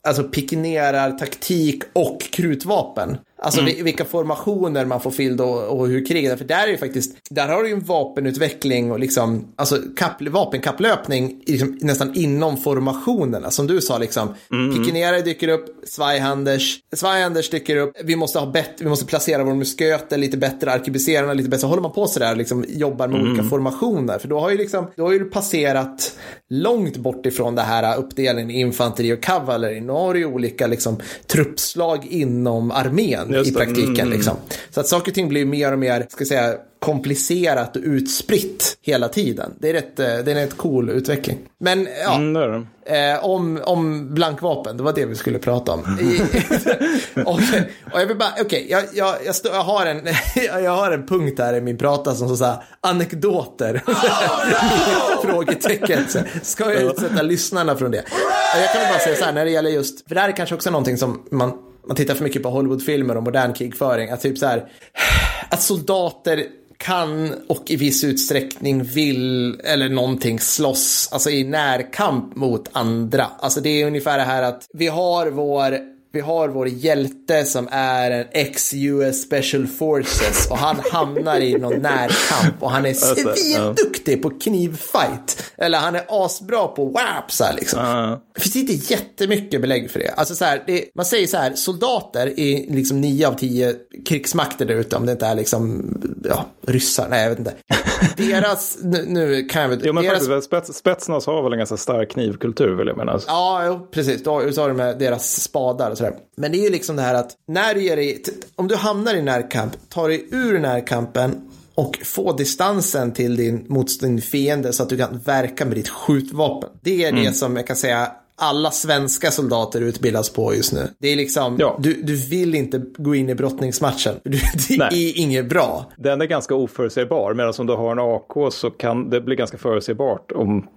alltså pikinerar, taktik och krutvapen. Alltså vi- vilka formationer man får fill då och hur kriget. För där är ju faktiskt, där har du ju en vapenutveckling och liksom, alltså kapp, vapenkapplöpning liksom, nästan inom formationerna. Som du sa liksom, pikinerare dyker upp, Zweihanders, Zweihanders dyker upp, vi måste ha bättre, vi måste placera vår musköter lite bättre, arkebuserarna lite bättre. Så håller man på sådär och liksom jobbar med olika formationer. För då har ju liksom, då har ju passerat långt bort ifrån det här uppdelningen infanteri och kavalleri. Nu har du ju olika liksom truppslag inom armén. I praktiken. Mm. Liksom. Så att saker och ting blir mer och mer, ska säga, komplicerat och utspritt hela tiden. Det är, rätt, det är en rätt cool utveckling. Men ja, mm, eh, om, om blankvapen, det var det vi skulle prata om. och, och jag vill bara, okej, okay, jag, jag, jag, jag, har en, jag har en punkt här i min prata som så här, anekdoter. Oh, Frågetecken. Ska jag utsätta lyssnarna från det? Jag kan bara säga så här, när det gäller just, för det här är kanske också någonting som man man tittar för mycket på Hollywoodfilmer och modern krigföring, att typ så här, att soldater kan och i viss utsträckning vill eller någonting slåss, alltså i närkamp mot andra. Alltså det är ungefär det här att vi har vår vi har vår hjälte som är en ex-US Special Forces och han hamnar i någon närkamp och han är svinduktig på knivfight. Eller han är asbra på wapsar liksom. Uh. Det finns inte jättemycket belägg för det. Alltså så här, det, man säger så här, soldater i liksom nio av tio krigsmakter där ute, om det inte är liksom, ja, ryssar, nej jag vet inte. Deras, nu, nu kan jag väl... Jo men deras... faktiskt, spets, Spetsnaz har väl en ganska stark knivkultur vill jag mena. Ja, jo, precis. Då, så har du med deras spadar och så sådär. Men det är ju liksom det här att när du ger dig, om du hamnar i närkamp, tar dig ur närkampen och få distansen till din, mot din fiende så att du kan verka med ditt skjutvapen. Det är mm. det som jag kan säga alla svenska soldater utbildas på just nu. Det är liksom, ja. du, du vill inte gå in i brottningsmatchen. Du, det Nej. är inget bra. Den är ganska oförutsägbar, medan om du har en AK så kan det bli ganska förutsägbart om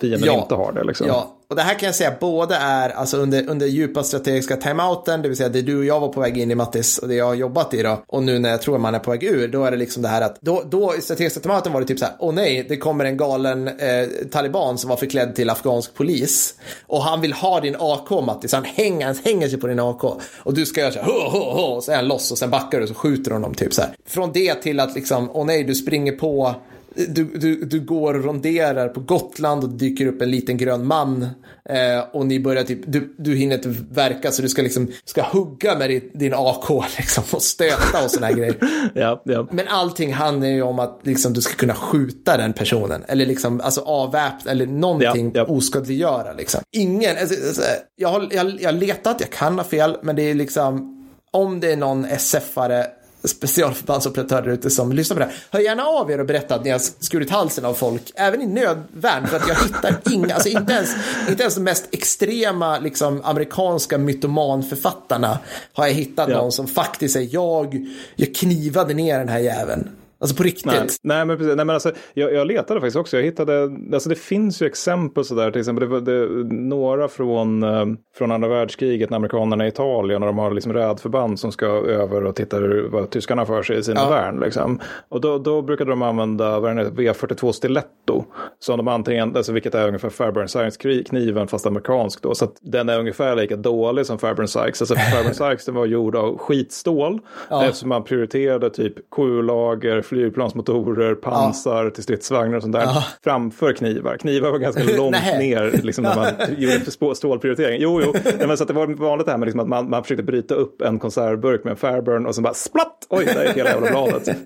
fienden ja. inte har det. Liksom. Ja, och det här kan jag säga både är alltså under, under djupa strategiska timeouten, det vill säga det du och jag var på väg in i Mattis och det jag har jobbat i då. Och nu när jag tror man är på väg ur, då är det liksom det här att då, då i strategiska timeouten var det typ så här, åh nej, det kommer en galen eh, taliban som var förklädd till afghansk polis. Och han vill ha din AK Mattis, han hänger, han hänger sig på din AK. Och du ska göra så här, hå, hå, hå, och så är han loss och sen backar du och så skjuter honom typ så här. Från det till att liksom, åh nej, du springer på du, du, du går och ronderar på Gotland och dyker upp en liten grön man eh, och ni börjar typ, du, du hinner inte verka så du ska liksom, ska hugga med din, din AK liksom och stöta och sådana här grejer. ja, ja. Men allting handlar ju om att liksom, du ska kunna skjuta den personen eller liksom, alltså avväpna eller någonting ja, ja. oskadliggöra liksom. Ingen, alltså, alltså, jag, har, jag, jag letat, jag kan ha fel, men det är liksom, om det är någon SF-are specialförbandsoperatörer ute som lyssnar på det här. Hör gärna av er och berätta att ni har skurit halsen av folk, även i nödvärn, för att jag hittar inga, alltså inte ens, inte ens de mest extrema liksom, amerikanska mytomanförfattarna har jag hittat ja. någon som faktiskt säger jag, jag knivade ner den här jäveln. Alltså på riktigt. Nej, nej men precis. Nej, men alltså, jag, jag letade faktiskt också. Jag hittade, alltså det finns ju exempel sådär. Till exempel det, det, några från, eh, från andra världskriget när amerikanerna i Italien. När de har liksom rädförband som ska över och titta vad tyskarna för sig i sina ja. värn. Liksom. Och då, då brukade de använda V42 Stiletto. Som de antingen, alltså vilket är ungefär Fairburn Sykes-kniven fast amerikansk då. Så att den är ungefär lika dålig som Fairburn Sykes. Alltså Fairburn Sykes den var gjord av skitstål. Ja. Eftersom man prioriterade typ Q-lager flygplansmotorer, pansar ja. till stridsvagnar och sånt där ja. framför knivar. Knivar var ganska långt ner liksom, när man gjorde stålprioritering. Jo, jo, men så det var vanligt det här med liksom, att man, man försökte bryta upp en konservburk med en Fairburn och sen bara splatt! Oj, där är hela jävla bladet.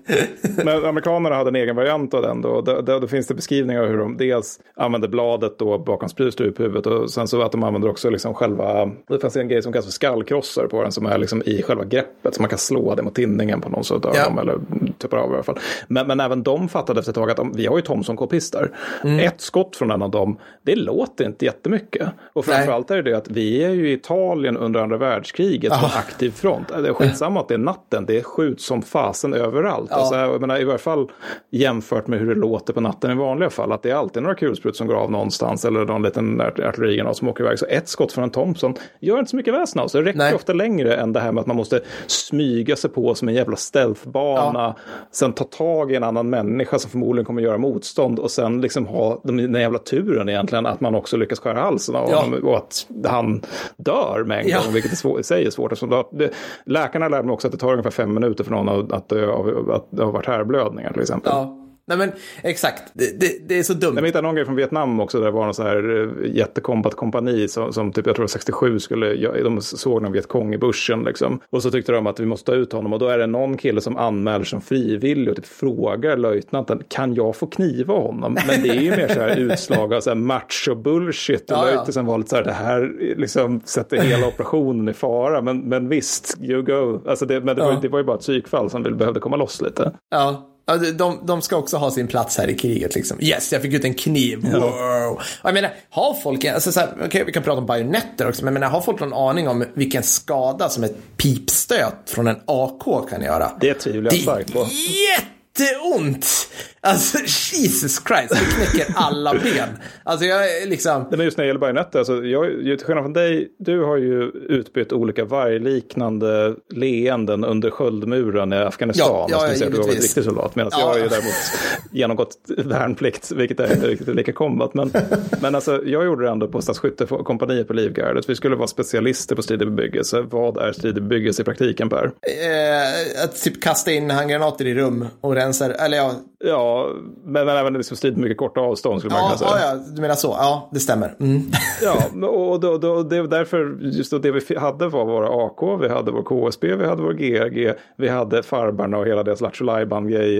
Men amerikanerna hade en egen variant av den då. Då, då, då finns det beskrivningar av hur de dels använde bladet då bakom struphuvudet och sen så att de använder också liksom själva, det fanns en grej som kallas för skallkrossar på den som är liksom i själva greppet så man kan slå det mot tinningen på någon så dör ja. de eller tuppar av i alla fall. Men, men även de fattade efter ett tag att om, vi har ju Thomson-k-pistar. Mm. Ett skott från en av dem, det låter inte jättemycket. Och framförallt är det det att vi är ju i Italien under andra världskriget på oh. aktiv front. Det är skitsamma att det är natten, det skjuts som fasen överallt. Ja. Alltså, jag menar, I varje fall jämfört med hur det låter på natten i vanliga fall. Att det är alltid några kulsprut som går av någonstans eller någon liten artillerigranat som åker iväg. Så ett skott från en Thompson gör inte så mycket väsen av sig. Det räcker Nej. ofta längre än det här med att man måste smyga sig på som en jävla stealthbana. Ja. Sen ta tag i en annan människa som förmodligen kommer göra motstånd och sen liksom ha den jävla turen egentligen att man också lyckas skära halsen av ja. honom och att han dör med en ja. gång, vilket i sig är svårt. det, läkarna lärde mig också att det tar ungefär fem minuter för någon att dö av att det har varit härblödningar till exempel. Ja. Nej men exakt, det, det, det är så dumt. Jag hittade någon grej från Vietnam också där det var någon så här eh, jättekombat kompani som, som typ jag tror 67 skulle, ja, de såg någon Vietkong i bussen liksom. Och så tyckte de att vi måste ta ut honom och då är det någon kille som anmäler som frivillig och typ frågar löjtnanten kan jag få kniva honom? Men det är ju mer så här utslag av så här macho bullshit och Ja, ja. löjtnanten var lite så här det här liksom sätter hela operationen i fara. Men, men visst, you go. Alltså det, men det, var, Ja. det var ju bara ett psykfall som behövde komma loss lite. Ja. De, de ska också ha sin plats här i kriget liksom. Yes, jag fick ut en kniv. Wow. Jag menar, har folk, alltså så här, okej, vi kan prata om bajonetter också, men menar, har folk någon aning om vilken skada som ett pipstöt från en AK kan göra? Det tvivlar jag starkt på. jätteont! Alltså, Jesus Christ, det knäcker alla ben. Alltså, jag är liksom... Men just när det gäller bajonetter, alltså jag, till skillnad från dig, du har ju utbytt olika vargliknande leenden under sköldmuren i Afghanistan. Ja, ja, säga att du har givetvis. riktig soldat. Medan Ja. jag har ju däremot genomgått värnplikt, vilket är inte riktigt lika kombat. Men, men alltså, jag gjorde det ändå på stadsskyttekompaniet på Livgardet. Vi skulle vara specialister på stridig bebyggelse. Vad är stridig bebyggelse i praktiken, Per? Eh, att typ kasta in handgranater i rum och rensa, eller ja, Ja, men, även liksom strid på mycket korta avstånd skulle man ja, kunna säga. ja, ja, du menar så, ja, det stämmer. Mm. Ja, och då, då, det var därför just då det vi hade var våra AK, vi hade vår KSB, vi hade vår GRG, vi hade farbarna och hela deras Lattjo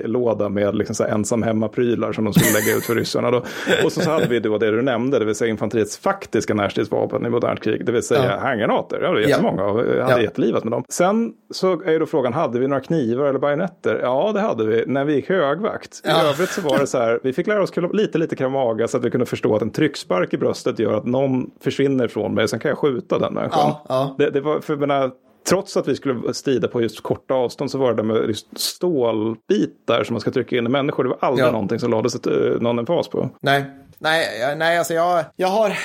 låda med liksom så ensam hemma-prylar som de skulle lägga ut för ryssarna. Då. Och så, så hade vi då det du nämnde, det vill säga infanteriets faktiska närstridsvapen i modernt krig, det vill säga Ja. handgranater. Det är jättemånga och jag hade Ja. jättelivat med dem. Sen så är ju då frågan, hade vi några knivar eller bajonetter? Ja, det hade vi när vi gick högvakt. I Ja. övrigt så var det så här, vi fick lära oss lite, lite kramaga så att vi kunde förstå att en tryckspark i bröstet gör att någon försvinner från mig, sen kan jag skjuta den människan. Ja, ja. Det, det var, för menar, trots att vi skulle strida på just korta avstånd så var det med just stålbitar som man ska trycka in i människor. Det var aldrig Ja. någonting som lades ett, eh, någon emfas på. Nej, nej, nej, alltså jag, jag har,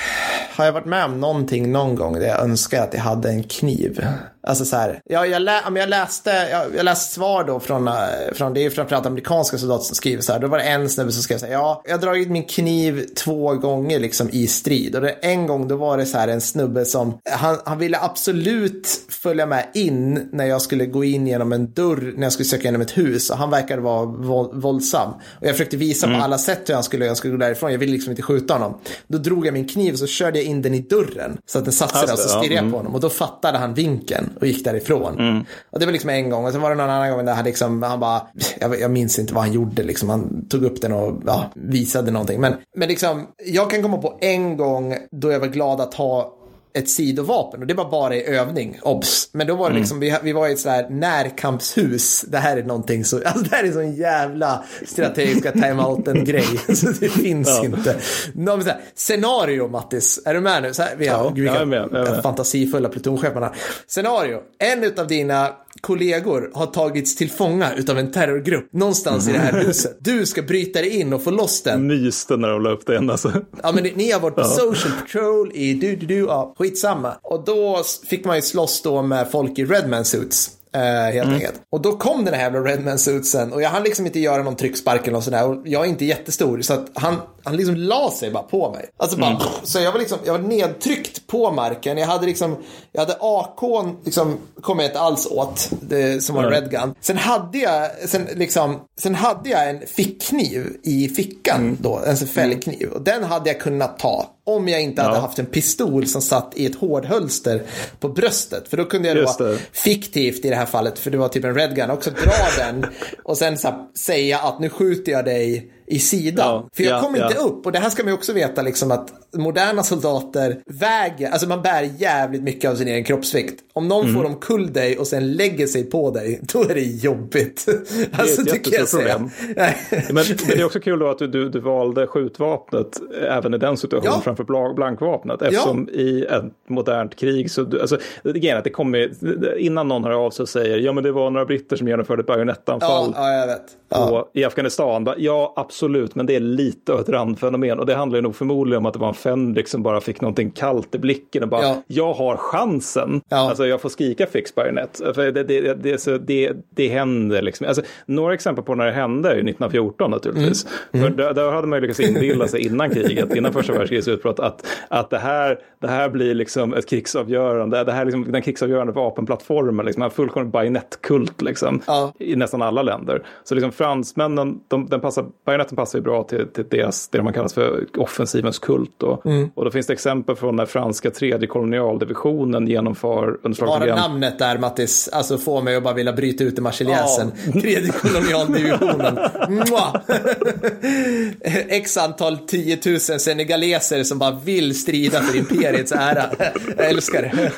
har jag varit med om någonting någon gång där jag önskar att jag hade en kniv. Alltså så här, jag, jag, lä, jag läste, jag, jag läste svar då från, eh, från, det är framförallt amerikanska soldater som skriver så här, då var det en snubbe som skrev så här, ja, jag har dragit min kniv två gånger liksom i strid. Och det, en gång då var det så här en snubbe som, han, han ville absolut följa med in när jag skulle gå in genom en dörr, när jag skulle söka igenom ett hus. Och han verkade vara våld, våldsam. Och jag försökte visa Mm. på alla sätt hur han skulle, jag skulle gå därifrån. Jag ville liksom inte skjuta honom. Då drog jag min kniv och så körde jag in den i dörren. Så att den satte sig där och Alltså, så ja, stirrade jag mm. på honom. Och då fattade han vinkeln och gick därifrån. Mm. Och det var liksom en gång. Och sen var det någon annan gång där han liksom, han bara, jag, jag minns inte vad han gjorde liksom. Han tog upp den och ja, visade någonting. Men, men liksom, jag kan komma på en gång då jag var glad att ha ett sidovapen och det var bara i övning, obs. Men då var Mm. det liksom, vi, vi var i ett sådär närkampshus. Det här är någonting så, alltså det här är sån jävla strategiska timeouten-grej. Så det finns Ja. inte. Någon så här, scenario Mattis, är du med nu? Så här, vi har, Ja, gud, jag vilka är med, jag är med. fantasifulla plutoncheferna. Scenario, en av dina kollegor har tagits till fånga utav en terrorgrupp någonstans i det här huset. Du ska bryta dig in och få loss den. Myste när de la upp den alltså. Ja men ni har varit på social patrol i du du du, ja skitsamma. Och då fick man ju slåss då med folk i Redman suits. Eh, helt enkelt. Och då kom den här jävla Redman suitsen och jag hann liksom inte göra någon tryckspark eller något sådär. Och jag är inte jättestor så att han, han liksom la sig bara på mig. Alltså bara, så jag var liksom, jag var nedtryckt på marken. Jag hade liksom, jag hade AKn liksom, kom jag inte alls åt, det, som var en Nej. redgun. Sen hade jag, sen liksom, sen hade jag en fickkniv i fickan då, en sån fällkniv. Och den hade jag kunnat ta om jag inte hade Ja. haft en pistol som satt i ett hårdhölster på bröstet. För då kunde jag då fiktivt i det här fallet, för det var typ en redgun, också dra den och sen så här, säga att nu skjuter jag dig i sidan. Ja, för jag ja, kom inte ja. upp och det här ska man ju också veta liksom att moderna soldater väger, alltså man bär jävligt mycket av sin egen kroppsvikt. Om någon Mm. får omkull dig och sen lägger sig på dig, då är det jobbigt. alltså ett tycker jag problem. Nej. Men, men det är också kul då att du, du, du valde skjutvapnet även i den situationen Ja. framför bla- blankvapnet. Eftersom i ett modernt krig så, du, alltså, är att det kommer, innan någon hör av sig och säger ja men det var några britter som genomförde ett Ja, bajonettanfall ja, jag vet. Ja. på, i Afghanistan. Ja, absolut. Absolut, men det är lite av ett randfenomen. Och det handlar ju nog förmodligen om att det var en Fendrik som bara fick någonting kallt i blicken och bara, Ja. jag har chansen. Ja. Alltså jag får skrika fix bayonet. För det, det, det, så det, det händer liksom. Alltså, några exempel på när det hände är ju 1914 naturligtvis. Mm. För där, där hade man ju lyckats inbilla sig innan kriget, innan första världskrigets utbrott, att, att det, här, det här blir liksom ett krigsavgörande. Det här är liksom den krigsavgörande vapenplattformen, liksom, en fullkomlig bajonettkult liksom, Ja. i nästan alla länder. Så liksom fransmännen, de, den passar, bajonetten passar ju bra till, till deras, det man kallar för offensivens kult. Och, Mm. och då finns det exempel från när franska tredje kolonialdivisionen genomför under slaget Bara namnet där Mattis, alltså får mig att bara vilja bryta ut i marseljäsen. Tredje kolonialdivisionen. X antal 10 000 senegaleser som bara vill strida för imperiets ära. Jag älskar det.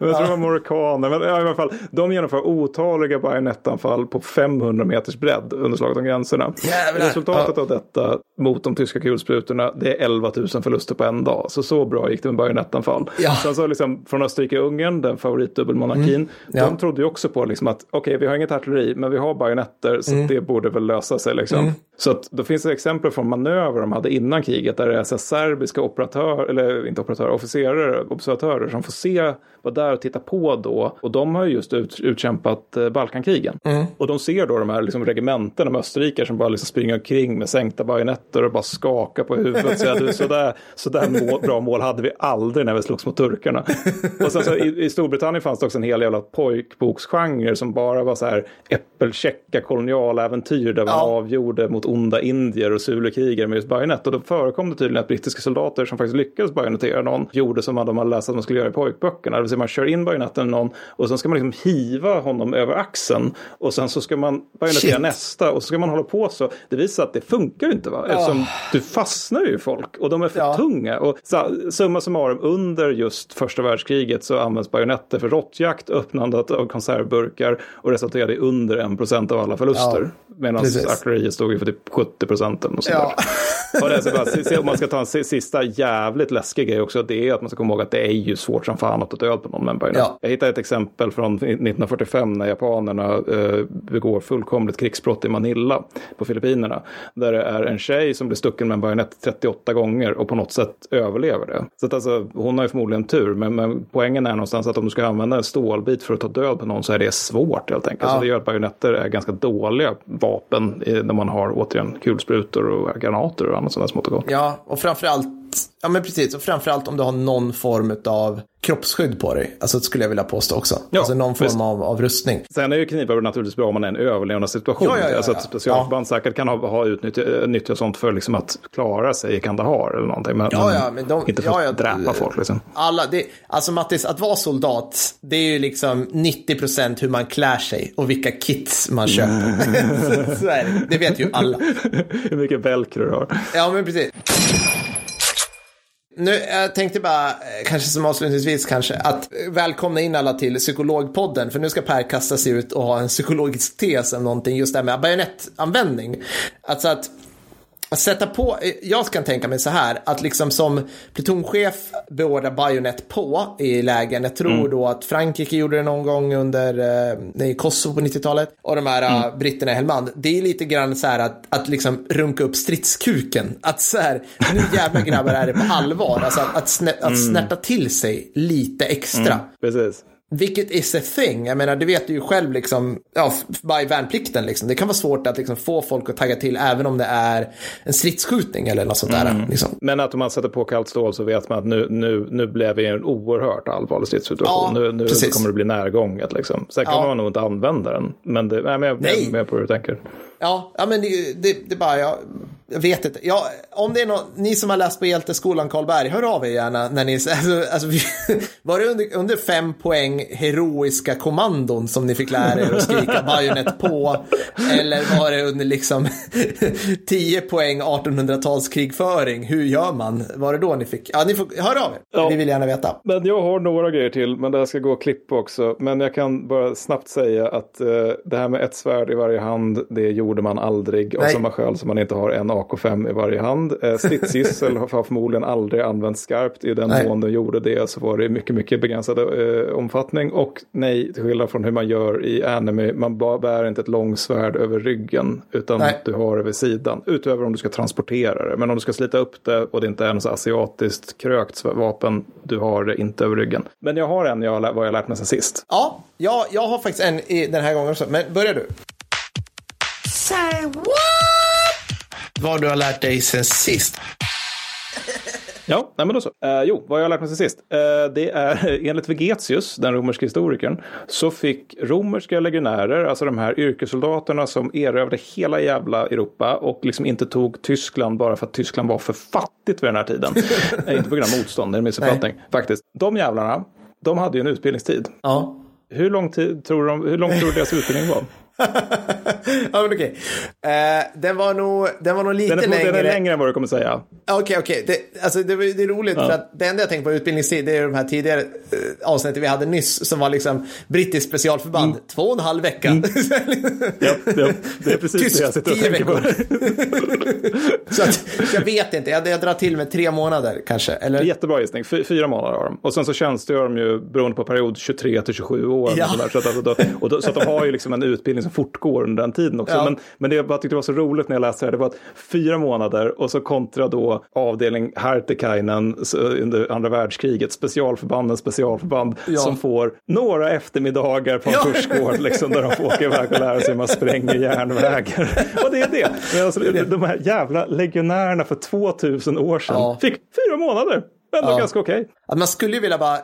Jag tror det var morikaner, men ja, i alla fall, de genomför otaliga bajonettanfall på 500 meters bredd under slaget om gränserna. Jävlar. Resultatet Ja. av detta mot de tyska kulsprutorna, det är 11 000 förluster på en dag. Så så bra gick det med bajonettanfall. Ja. Sen så liksom från Österrike-Ungern, den favoritdubbelmonarkin, Mm. Ja. de trodde ju också på liksom att okej, vi har inget artilleri, men vi har bajonetter, så Mm. det borde väl lösa sig. Liksom. Så att, då finns det exempel från manöver de hade innan kriget, där det är så serbiska operatörer, eller inte operatörer, officerare, observatörer som får se, vara där och titta på då. Och de har ju just ut, utkämpat eh, Balkankrigen. Mm. Och de ser då de här liksom, regementena med österrikare som bara liksom springer omkring med sänkta bajonetter och bara skakar på huvudet. Så, ja, du, så där, så där mål, bra mål hade vi aldrig när vi slogs mot turkarna. Och sen så i, i Storbritannien fanns det också en hel jävla pojkboksgenre som bara var så här äppelkäcka kolonialäventyr där man Ja. avgjorde mot onda indier och Zulukrigare med just bajonett. Och då förekom det tydligen att brittiska soldater som faktiskt lyckades bajonettera någon gjorde som de hade läst att de skulle göra i pojkböckerna. Det vill säga man kör in bajonetten i någon och sen ska man liksom hiva honom över axeln och sen så ska man bajonettera Shit. nästa och så ska man hålla på så. Det visar att det funkar inte va? Eftersom du fastnar ju i folk och de är för Ja. tunga. Och så, summa summarum under just första världskriget så används bajonetter för råttjakt, öppnandet av konservburkar och resulterade i under en procent av alla förluster. Ja, Medan artilleriet stod ju för typ 70 procent. Och sånt Ja. där. och det är så bara, se- om man ska ta en si- sista jävligt läskig grej också, det är att man ska komma ihåg att det är ju svårt som fan att ta död på någon med en bajonett. Ja. Jag hittade ett exempel från 1945 när japanerna eh, begår fullkomligt krigsbrott i Manila på Filippinerna. Där det är en tjej som blir stucken med en bajonett 38 gånger och på något sätt överlever det. Så att alltså, hon har ju förmodligen tur, men, men poängen är någonstans att om du ska använda en stålbit för att ta död på någon så är det svårt helt enkelt. Ja. Så det gör att bajonetter är ganska dåliga vapen eh, när man har återigen kulsprutor och granater och annat sånt där smått och gott. Ja, och framförallt, ja men precis, och framförallt om du har någon form av kroppsskydd på dig. Alltså skulle jag vilja påstå också. Ja, alltså någon form av, av rustning. Sen är ju knivar naturligtvis bra om man är i en överlevnadssituation. Ja, ja, ja, alltså ja. att specialförband säkert kan ha, ha utnyttjat nyttjat sånt för liksom att klara sig i Kandahar eller någonting. Men, Ja, ja, men de- inte för ja, att ja, dräpa folk liksom. Alla, det, alltså Mattis, att vara soldat, det är ju liksom 90% hur man klär sig och vilka kits man köper. så, så är det. det vet ju alla. Hur mycket velcro du har. Ja, men precis. Nu, jag tänkte bara, eh, kanske som avslutningsvis kanske, att eh, välkomna in alla till psykologpodden, för nu ska Per kasta sig ut och ha en psykologisk tes om någonting, just det här med bajonettanvändning. Alltså att att sätta på, jag kan tänka mig så här, att liksom som plutonchef beordra bajonett på i lägen. Jag tror då att Frankrike gjorde det någon gång under eh, i Kosovo på 90-talet. Och de här eh, britterna i Helmand. Det är lite grann så här att, att liksom runka upp stridskuken. Att så här, nu jävla grabbar är det på allvar. Alltså att, att, snä, att snärta till sig lite extra. Precis. Vilket is a thing. Jag menar, det vet du ju själv liksom, ja, i värnplikten liksom. Det kan vara svårt att liksom få folk att tagga till även om det är en stridsskjutning eller något sånt där. Liksom. Men att om man sätter på kallt stål så vet man att nu, nu, nu blev i en oerhört allvarlig stridssituation. Ja, nu nu precis. kommer det bli närgånget liksom. Sen kan Ja. man nog inte använda den. Men det, nej, men jag är med på hur du tänker. Ja, ja men det, det, det är bara, jag, jag vet inte. Ja, om det är någon, ni som har läst på Hjälteskolan Karlberg, hör av er gärna. När ni, alltså, alltså, var det under, under fem poäng heroiska kommandon som ni fick lära er att skrika bajonett på? Eller var det under liksom 10 poäng 1800-talskrigföring? Hur gör man? Var det då ni fick? Ja, ni får, hör av er. Ja. Vi vill gärna veta. Men jag har några grejer till, men det här ska gå att klippa också. Men jag kan bara snabbt säga att eh, det här med ett svärd i varje hand, det gjorde man aldrig av Nej. samma skäl som man inte har en AK5 i varje hand. Eh, stridsgissel har förmodligen aldrig använts skarpt. I den Nej. mån de gjorde det så var det i mycket, mycket begränsad eh, omfattning. Och nej, till skillnad från hur man gör i anime, man bär inte ett långsvärd över ryggen, utan Nej. du har det vid sidan. Utöver om du ska transportera det. Men om du ska slita upp det och det inte är något så asiatiskt krökt vapen, du har det inte över ryggen. Men jag har en, jag har, vad jag lärt mig sen sist. Ja, jag, jag har faktiskt en i den här gången också. Men börja du. Say what? Vad du har lärt dig sen sist. Ja, nej men då så. Eh, jo, vad har jag lärt mig sen sist? Eh, det är enligt Vegetius, den romerska historikern, så fick romerska legionärer, alltså de här yrkessoldaterna som erövrade hela jävla Europa och liksom inte tog Tyskland bara för att Tyskland var för fattigt vid den här tiden. Eh, inte på grund av motstånd, det är en missuppfattning faktiskt. De jävlarna, de hade ju en utbildningstid. Ja. Hur lång tid tror de, hur lång tror du deras utbildning var? ja, men okej. Eh, den var nog, den var nog lite Den är, längre. den är längre än vad du kommer säga. Okej, okej. Det, alltså, det, det är roligt för att det enda jag tänker på utbildningstid det är de här tidigare eh, avsnitten vi hade nyss som var liksom brittiskt specialförband. Mm. Två och en halv vecka. Ja, ja, det är precis Tyst, det jag sitter och tänker på. så att, jag vet inte, jag, jag drar till med tre månader kanske. Eller? Jättebra gissning, Fy, fyra månader har de. Och sen så tjänstgör de ju beroende på period 23 till 27 år. Ja. Och sådär. så, att, alltså, då, och då, så att de har ju liksom en utbildning som fortgår under den tiden också. Ja. Men, men det jag bara tyckte var så roligt när jag läste det här, det var att fyra månader och så kontra då avdelning Hartikainen under andra världskriget, specialförbanden, specialförband Ja. som får några eftermiddagar på en Ja. kursgård liksom, där de får åka iväg och lära sig hur man spränger järnvägar. och det är det. Men alltså, de här jävla legionärerna för 2000 år sedan Ja. fick fyra månader. Ändå Ja. ganska okej. Att man skulle ju vilja bara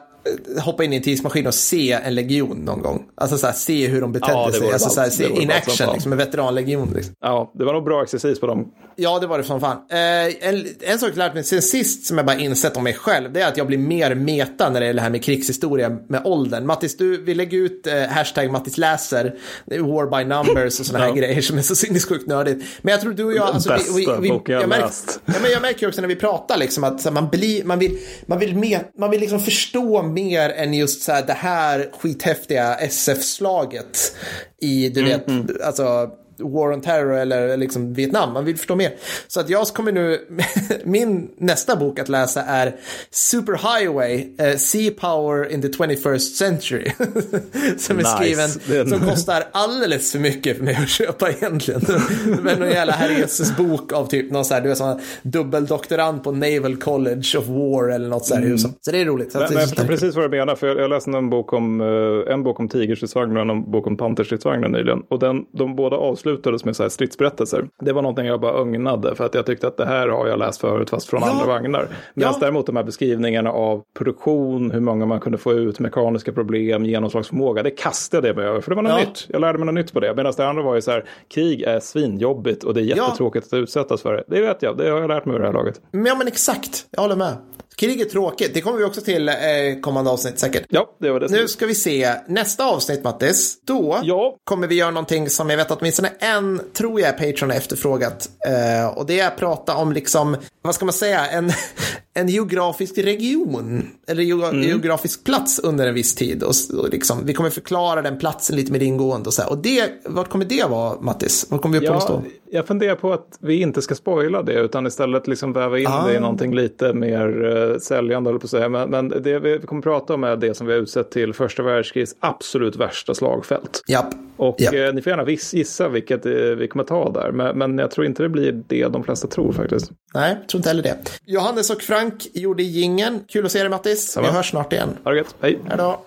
hoppa in i en tidsmaskin och se en legion någon gång. Alltså så här, se hur de betedde Ja, sig. Alltså så här, ballt. Det se in action, liksom en veteranlegion. Liksom. Ja, det var nog bra exercis på dem. Ja, det var det som fan. Eh, en, en sak jag lärt mig sen sist som jag bara insett om mig själv, det är att jag blir mer meta när det gäller det här med krigshistoria med åldern. Mattis, du, vi lägger ut eh, hashtag Mattis läser, War by numbers och sådana här Ja. grejer som är så sinnessjukt nördigt. Men jag tror du och jag... Alltså, Bästa boken jag jag, märk, läst. ja, men jag märker också när vi pratar liksom att man, blir, man vill, man vill, med, man vill liksom förstå mer än just så här, det här skithäftiga SF-slaget i, du vet, alltså War on Terror eller liksom Vietnam. Man vill förstå mer. Så att jag kommer nu, min nästa bok att läsa är Superhighway, uh, Sea Power in the 21st Century. som är skriven, Den- som kostar alldeles för mycket för mig att köpa egentligen. Men någon jävla Herre Jesus bok av typ någon så här, du vet sån dubbeldoktorand på Naval College of War eller något så här. Mm. Så det är roligt. Så Men, men förstår precis vad du menar, för jag, jag läste en bok om, eh, en bok om tigerstridsvagnar och en bok om panterstridsvagnar nyligen. Och den, de båda avslutades med så här stridsberättelser. Det var någonting jag bara ögnade, för att jag tyckte att det här har jag läst förut, fast från Ja. andra vagnar. Medan Ja. däremot de här beskrivningarna av produktion, hur många man kunde få ut, mekaniska problem, genomslagsförmåga, det kastade jag mig över, för det var något Ja. nytt. Jag lärde mig något nytt på det. Medan det andra var ju så här, krig är svinjobbigt och det är jättetråkigt att utsättas för det. Det vet jag, det har jag lärt mig vid det här laget. Ja, men exakt, jag håller med. Krig är tråkigt, det kommer vi också till eh, kommande avsnitt säkert. Ja, det var det. Nu ska vi se nästa avsnitt Mattis. Då Ja. kommer vi göra någonting som jag vet att åtminstone en, tror jag, Patreon har efterfrågat. Eh, och det är att prata om liksom, vad ska man säga, en, en geografisk region. Eller Mm. geografisk plats under en viss tid. Och, och liksom, vi kommer förklara den platsen lite mer ingående och så här. Och det, vart kommer det vara Mattis? Vart kommer vi på Ja, då? jag funderar på att vi inte ska spoila det utan istället liksom väva in Ah. det i någonting lite mer säljande, håller på att säga. Men, men det vi kommer prata om är det som vi har utsett till första världskrigets absolut värsta slagfält. Japp. Och Japp. eh, ni får gärna gissa vilket eh, vi kommer ta där. Men, men jag tror inte det blir det de flesta tror faktiskt. Nej, tror inte heller det. Johannes och Frank gjorde gingen. Kul att se dig Mattis. Vi hörs snart igen. Ha det gött, hej! Hej då.